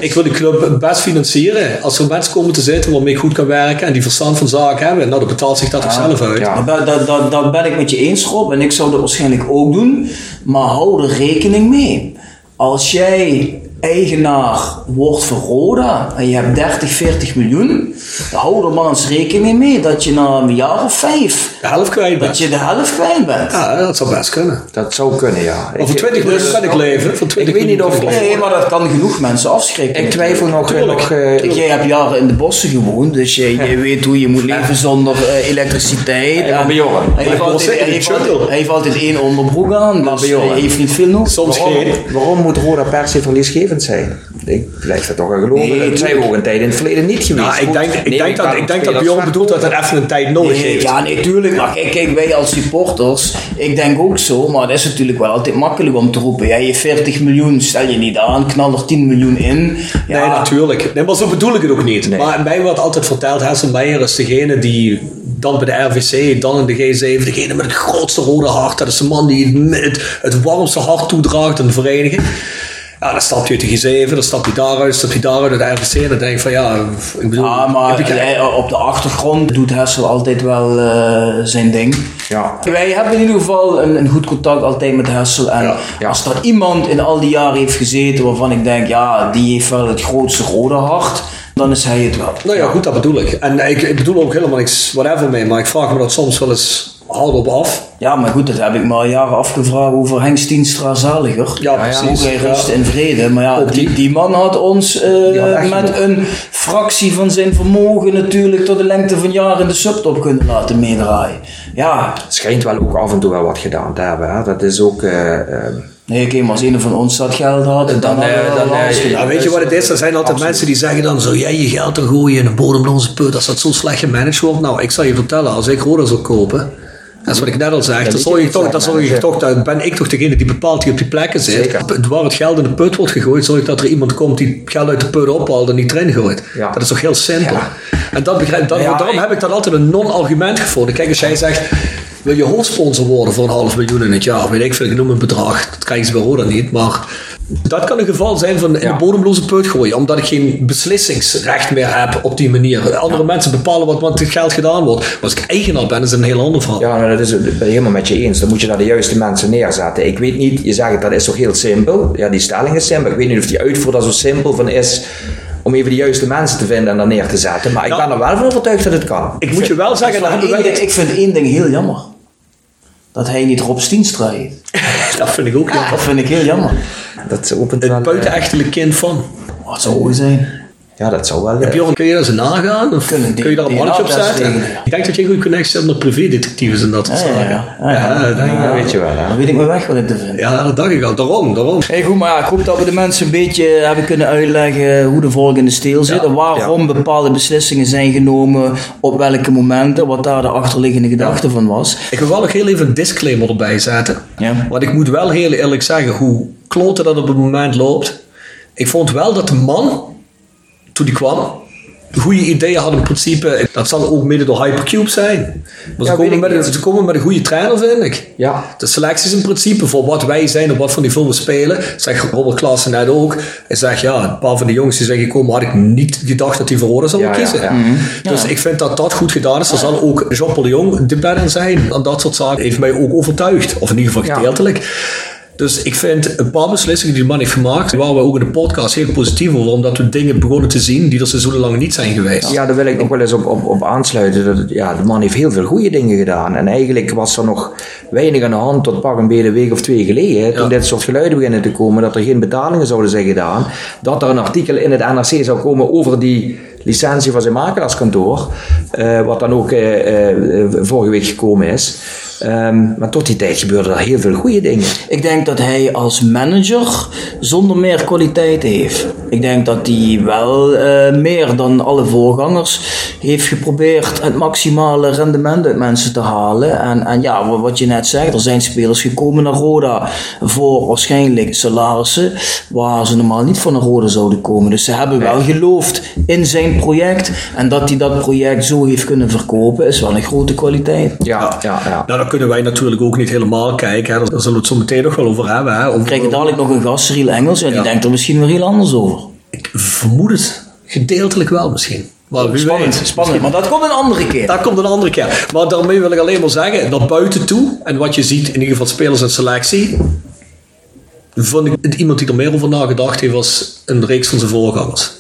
Speaker 1: Ik wil de club best financieren. Als er mensen komen te zitten waarmee ik goed kan werken en die verstand van zaken hebben, nou dan betaalt zich dat toch zelf uit.
Speaker 5: ja.
Speaker 2: Dat, dat, dat, dat ben ik met je eens, Rob. En ik zou dat waarschijnlijk ook doen. Maar hou er rekening mee. Als jij eigenaar wordt van Roda en je hebt 30, 40 miljoen, dan hou er maar eens rekening mee dat je na een jaar of vijf,
Speaker 1: De helft kwijt
Speaker 2: dat
Speaker 1: bent.
Speaker 2: je de helft kwijt bent.
Speaker 1: Ja, dat zou best kunnen.
Speaker 5: Dat zou kunnen, ja.
Speaker 1: Voor 20 miljoen kan ik leven. Voor 20
Speaker 5: Ik weet niet of-.
Speaker 2: Nee, maar dat kan genoeg mensen afschrikken.
Speaker 5: Ik twijfel nog...
Speaker 1: Tuurlijk.
Speaker 5: nog eh,
Speaker 2: jij hebt jaren in de bossen gewoond, dus je, je weet hoe je moet leven zonder eh, elektriciteit.
Speaker 5: maar bij Johan,
Speaker 2: hij heeft altijd, één onderbroek aan, dus hij heeft niet veel nodig.
Speaker 1: Soms
Speaker 5: waarom,
Speaker 1: geen.
Speaker 5: waarom moet Roda per se zijn? Ik blijf dat toch wel geloven.
Speaker 2: Nee,
Speaker 5: dat zijn we ook een tijd in het verleden niet geweest.
Speaker 1: Nou, ik denk, ik denk dat,
Speaker 5: aan
Speaker 1: ik denk dat Bjorn bedoelt dat het even een tijd nodig
Speaker 2: Nee,
Speaker 1: heeft.
Speaker 2: ja, nee, tuurlijk. Maar kijk, kijk, wij als supporters, ik denk ook zo, maar dat is natuurlijk wel altijd makkelijk om te roepen. Ja, je 40 miljoen, stel je niet aan, knal er 10 miljoen in. Ja,
Speaker 1: Nee, natuurlijk. Nee, maar zo bedoel ik het ook niet. Maar mij wordt altijd verteld, Hessel Meijer is degene die dan bij de RVC, dan in de G7, degene met het grootste rode hart. Dat is de man die het, het, het warmste hart toedraagt aan de vereniging. Ja, dan stapt hij uit de G7, dan stapt hij daaruit, stapt hij daaruit uit de RVC. En dan denk ik van ja, ik bedoel...
Speaker 2: Ja, maar hij- op de achtergrond doet Hessel altijd wel eh, zijn ding.
Speaker 5: Ja.
Speaker 2: Wij hebben in ieder geval een, een goed contact altijd met Hessel. En
Speaker 1: Ja,
Speaker 5: ja.
Speaker 2: als er iemand in al die jaren heeft gezeten waarvan ik denk, ja, die heeft wel het grootste rode hart, dan is hij het wel.
Speaker 1: Nou ja, goed, dat bedoel ik. En ik, ik bedoel ook helemaal niks whatever mee, maar ik vraag me dat soms wel eens hard op af.
Speaker 2: Ja, maar goed, dat heb ik me al jaren afgevraagd over Henk Stienstra Zaliger.
Speaker 1: Ja,
Speaker 2: Ook
Speaker 1: precies.
Speaker 2: hij
Speaker 1: Ja.
Speaker 2: rust in vrede. Maar ja,
Speaker 1: Ook
Speaker 2: die,
Speaker 1: die.
Speaker 2: man had ons eh, met
Speaker 5: nog-
Speaker 2: een fractie van zijn vermogen natuurlijk tot de lengte van jaren in de subtop kunnen laten meedraaien. Ja,
Speaker 5: Het schijnt wel ook af en toe wel wat gedaan te hebben. Hè. Dat is ook... eh, eh,
Speaker 2: nee, oké, maar als een van ons dat geld had, dan,
Speaker 5: Dan,
Speaker 2: hadden we
Speaker 5: eh, dan,
Speaker 2: gedaan.
Speaker 1: Ja, weet je wat het is? Er zijn altijd
Speaker 5: Absoluut.
Speaker 1: mensen die zeggen dan, zou jij je geld er gooien in een bodemloze put als dat zo slecht gemanaged wordt? Nou, ik zal je vertellen, als ik Roda zou kopen, dat is wat ik net al zei, zorg
Speaker 5: je
Speaker 1: toch,
Speaker 5: managen.
Speaker 1: toch, dan ben ik toch degene die bepaalt die op die plekken zit.
Speaker 5: Zeker.
Speaker 1: Waar het geld in de put wordt gegooid, zorg ik dat er iemand komt die het geld uit de put ophaalt en niet erin gooit.
Speaker 5: Ja.
Speaker 1: Dat is toch heel simpel.
Speaker 5: Ja.
Speaker 1: En dat begrijp, dat,
Speaker 5: Ja,
Speaker 1: daarom
Speaker 5: ik-
Speaker 1: heb ik dan altijd een non-argument gevonden. Kijk, als jij zegt, wil je hoofdsponsor worden voor een half miljoen in het jaar, weet ik veel, ik noem een bedrag, dat krijgen ze bij Roda niet, maar dat kan een geval zijn van in
Speaker 5: Ja.
Speaker 1: de bodemloze put gooien, omdat ik geen beslissingsrecht meer heb op die manier. Andere mensen bepalen wat met het geld gedaan wordt. Maar als ik eigenaar ben, is het een heel ander verhaal.
Speaker 5: Ja, nou, dat is, ben ik helemaal met je eens. Dan moet je daar de juiste mensen neerzetten. Ik weet niet, je zegt dat is toch heel simpel. Ja, die stelling is simpel. Ik weet niet of die uitvoer er zo simpel van is om even de juiste mensen te vinden en daar neer te zetten. Maar ik
Speaker 1: Ja.
Speaker 5: ben er wel van overtuigd dat het kan.
Speaker 1: Ik moet je wel zeggen, dat,
Speaker 2: ik vind één ding heel jammer. Dat hij niet Rob Stienstra heet. [LAUGHS]
Speaker 1: dat vind ik ook jammer.
Speaker 2: Dat vind ik heel jammer.
Speaker 5: Dat opent wel...
Speaker 1: Het
Speaker 5: eh,
Speaker 1: buitenechtelijk kind van.
Speaker 2: Wat zou mooi zijn.
Speaker 5: Ja, dat zou wel... eh,
Speaker 1: Bjorn, kun je dat eens nagaan? Of
Speaker 2: die-
Speaker 1: kun je daar een mannetje op zetten? Ik denk dat je een goede connectie hebt met privédetectives en dat soort
Speaker 2: Ja, ja,
Speaker 1: zaken.
Speaker 2: ja. Ja, ja.
Speaker 1: dat ik
Speaker 5: weet je wel, hè.
Speaker 2: Dan weet ik mijn weg wel in te vinden.
Speaker 1: Ja, dat dacht ik al. Daarom, daarom.
Speaker 2: Hey, goed, maar ja, ik hoop dat we de mensen een beetje hebben kunnen uitleggen hoe de volk in de steel zit.
Speaker 1: Ja,
Speaker 2: en waarom bepaalde beslissingen zijn genomen, op welke momenten, wat daar de achterliggende gedachte van was.
Speaker 1: Ik wil wel nog heel even een disclaimer erbij zetten.
Speaker 2: Ja.
Speaker 1: Want ik moet wel heel eerlijk zeggen hoe kloten dat op het moment loopt. Ik vond wel dat de man, toen die kwam, goede ideeën had in principe. Dat zal ook mede door Hypercube zijn. Maar ze,
Speaker 5: Ja,
Speaker 1: komen met een, ze komen met een goede trainer, vind ik.
Speaker 5: Ja.
Speaker 1: De selectie is in principe voor wat wij zijn, op wat voor niveau we spelen. Zegt Robert Klaassen net ook. Hij zegt ja, een paar van de jongens die zijn gekomen, had ik niet gedacht dat die voor Roda zouden
Speaker 5: Ja,
Speaker 1: kiezen.
Speaker 5: ja.
Speaker 2: Mhm.
Speaker 1: Dus ik vind dat dat goed gedaan is. Er zal ook Jean-Paul de Jong de in zijn. En dat soort zaken heeft mij ook overtuigd. Of in ieder geval gedeeltelijk. Dus ik vind een paar beslissingen die de man heeft gemaakt, waar we ook in de podcast heel positief over, omdat we dingen begonnen te zien die er seizoenenlang niet zijn geweest.
Speaker 5: Ja, daar wil ik nog wel eens op, op, op aansluiten. Dat, ja, de man heeft heel veel goede dingen gedaan. En eigenlijk was er nog weinig aan de hand tot pak een beetje een week of twee geleden. hè, Toen
Speaker 1: Ja.
Speaker 5: dit soort geluiden beginnen te komen, dat er geen betalingen zouden zijn gedaan. Dat er een artikel in het NRC zou komen over die licentie van zijn makelaarskantoor. eh, wat dan ook eh, eh, vorige week gekomen is. Ehm, maar tot die tijd gebeurden er heel veel goede dingen.
Speaker 2: Ik denk dat hij als manager zonder meer kwaliteit heeft. Ik denk dat hij wel eh, meer dan alle voorgangers heeft geprobeerd het maximale rendement uit mensen te halen. En, en ja, wa- wat je net zegt, er zijn spelers gekomen naar Roda voor waarschijnlijk salarissen waar ze normaal niet van naar Roda zouden komen. Dus ze hebben wel geloofd in zijn project. En dat hij dat project zo heeft kunnen verkopen, is wel een grote kwaliteit.
Speaker 5: Ja, ja, ja.
Speaker 1: Nou, dan kunnen wij natuurlijk ook niet helemaal kijken. Hè. Daar zullen we het zo meteen nog wel over hebben. Hè. Over,
Speaker 2: We krijgen dadelijk nog een gast, Cyril Engels, en die
Speaker 1: Ja.
Speaker 2: denkt er misschien weer heel anders over.
Speaker 1: Ik vermoed het. Gedeeltelijk wel misschien. Maar wie
Speaker 2: Spannend,
Speaker 1: weet.
Speaker 2: spannend. Maar dat komt een andere keer.
Speaker 1: Dat komt een andere keer. Maar daarmee wil ik alleen maar zeggen, naar buiten toe, en wat je ziet in ieder geval spelers en selectie, vond ik het iemand die er meer over nagedacht heeft was een reeks van zijn voorgangers.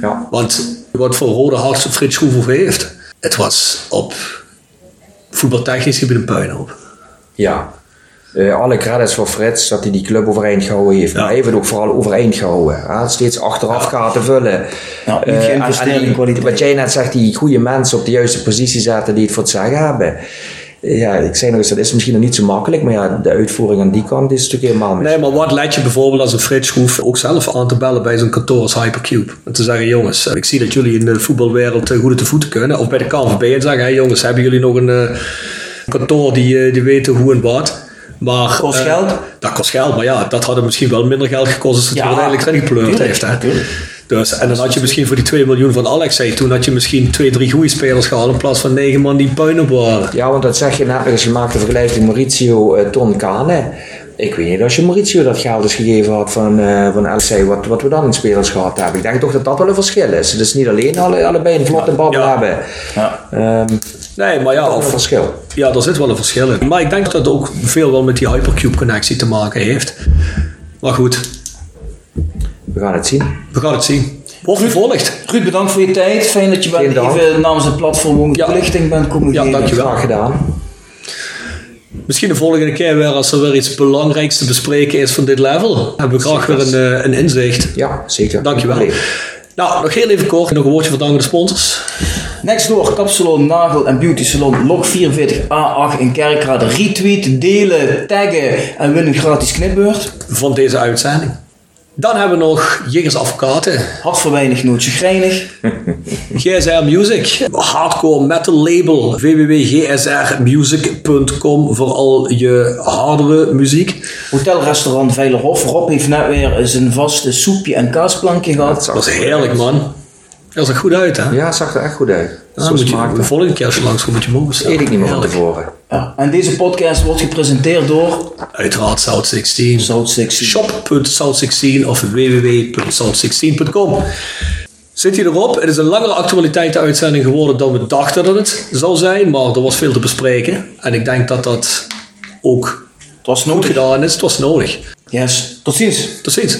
Speaker 5: ja.
Speaker 1: Want wat voor rode hart Frits Schroever heeft, het was op voetbaltechnisch gebied een puinhoop.
Speaker 5: Ja. Eh, alle credits voor Frits dat hij die club overeind gehouden heeft. Maar hij heeft ook vooral overeind gehouden. Hè? Steeds achteraf gaat te vullen.
Speaker 2: Ja, niet
Speaker 5: Eh, en- die-. Wat jij net zegt, die goede mensen op de juiste positie zetten die het voor het zeggen hebben. Eh, Ja, ik zei nog eens, dat is misschien nog niet zo makkelijk. Maar ja, de uitvoering aan die kant is natuurlijk helemaal mis.
Speaker 1: Nee, maar wat let je bijvoorbeeld als een Frits Schroef ook zelf aan te bellen bij zo'n kantoor als Hypercube? En te zeggen, jongens, ik zie dat jullie in de voetbalwereld eh, goed te voeten kunnen. Of bij de KNVB en zeggen, hey jongens, hebben jullie nog een eh, kantoor die, eh, die weten hoe en wat? Maar,
Speaker 2: Kost
Speaker 1: eh,
Speaker 2: geld?
Speaker 1: Dat kost geld, maar ja, dat had misschien wel minder geld gekost als het
Speaker 2: Ja,
Speaker 1: er uiteindelijk erin gepleurd heeft. Hè? Dus, en dan had je misschien voor die 2 miljoen van Alex zei, toen had je misschien twee, drie goede spelers gehaald in plaats van negen man die puin op waren.
Speaker 5: Ja, want dat zeg je net nog eens. Je maakt de vergelijking Maurizio uh, Ton Kane. Ik weet niet als je Maurizio dat geld eens gegeven had van, uh, van LC, wat, wat we dan in spelers gehad hebben. Ik denk toch dat dat wel een verschil is. Is niet alleen alle, allebei een vlotte
Speaker 1: Ja.
Speaker 5: hebben.
Speaker 2: Ja.
Speaker 5: Ehm,
Speaker 1: Nee, maar ja,
Speaker 5: is een
Speaker 1: of,
Speaker 5: verschil.
Speaker 1: Ja, daar zit wel een verschil in. Maar ik denk dat het ook veel wel met die Hypercube-connectie te maken heeft. Maar goed,
Speaker 5: We gaan het zien.
Speaker 1: we gaan het zien. Wordt vervolgd.
Speaker 2: Ruud, bedankt voor je tijd. Fijn dat je wel
Speaker 5: Geen
Speaker 2: even namens het platform ook
Speaker 1: Ja.
Speaker 2: toelichting bent komen
Speaker 1: Ja, dankjewel.
Speaker 5: Graag gedaan.
Speaker 1: Misschien de volgende keer weer als er weer iets belangrijks te bespreken is van dit level. Hebben we graag weer een, eh, een inzicht.
Speaker 5: Ja, zeker.
Speaker 1: Dankjewel.
Speaker 5: Allee.
Speaker 1: Nou, nog heel even kort. Nog een woordje van dank aan de sponsors.
Speaker 2: Next door Kapsalon, Nagel en Beauty Salon Log 44A8 in Kerkrade. Retweet, delen, taggen en win een gratis knipbeurt.
Speaker 1: van deze uitzending. Dan hebben we nog Jiggers Advocaten,
Speaker 2: Hart voor weinig, nootje grijnig.
Speaker 1: GSR [LAUGHS] Music, hardcore metal label, www.gsrmusic.com voor al je hardere muziek.
Speaker 2: Hotelrestaurant Veilerhof. Rob heeft net weer zijn vaste soepje en kaasplankje gehad.
Speaker 1: Dat was heerlijk, man. Dat zag goed uit, hè?
Speaker 5: Ja, het zag er echt goed uit.
Speaker 1: Dan moet je, de volgende keer als je langs komt, moet je mogen bestellen.
Speaker 5: Eet ik niet meer van tevoren.
Speaker 2: Ja. En deze podcast wordt gepresenteerd door
Speaker 1: Uiteraard South 16.
Speaker 2: South 16.
Speaker 1: Shop.south16 of www.south16.com. Zit hij erop? Het is een langere actualiteitenuitzending geworden dan we dachten dat het zou zijn, maar er was veel te bespreken. En ik denk dat dat ook
Speaker 2: Het was
Speaker 1: goed
Speaker 2: nodig.
Speaker 1: gedaan is. Het was nodig.
Speaker 2: Yes. Tot ziens.
Speaker 1: Tot ziens.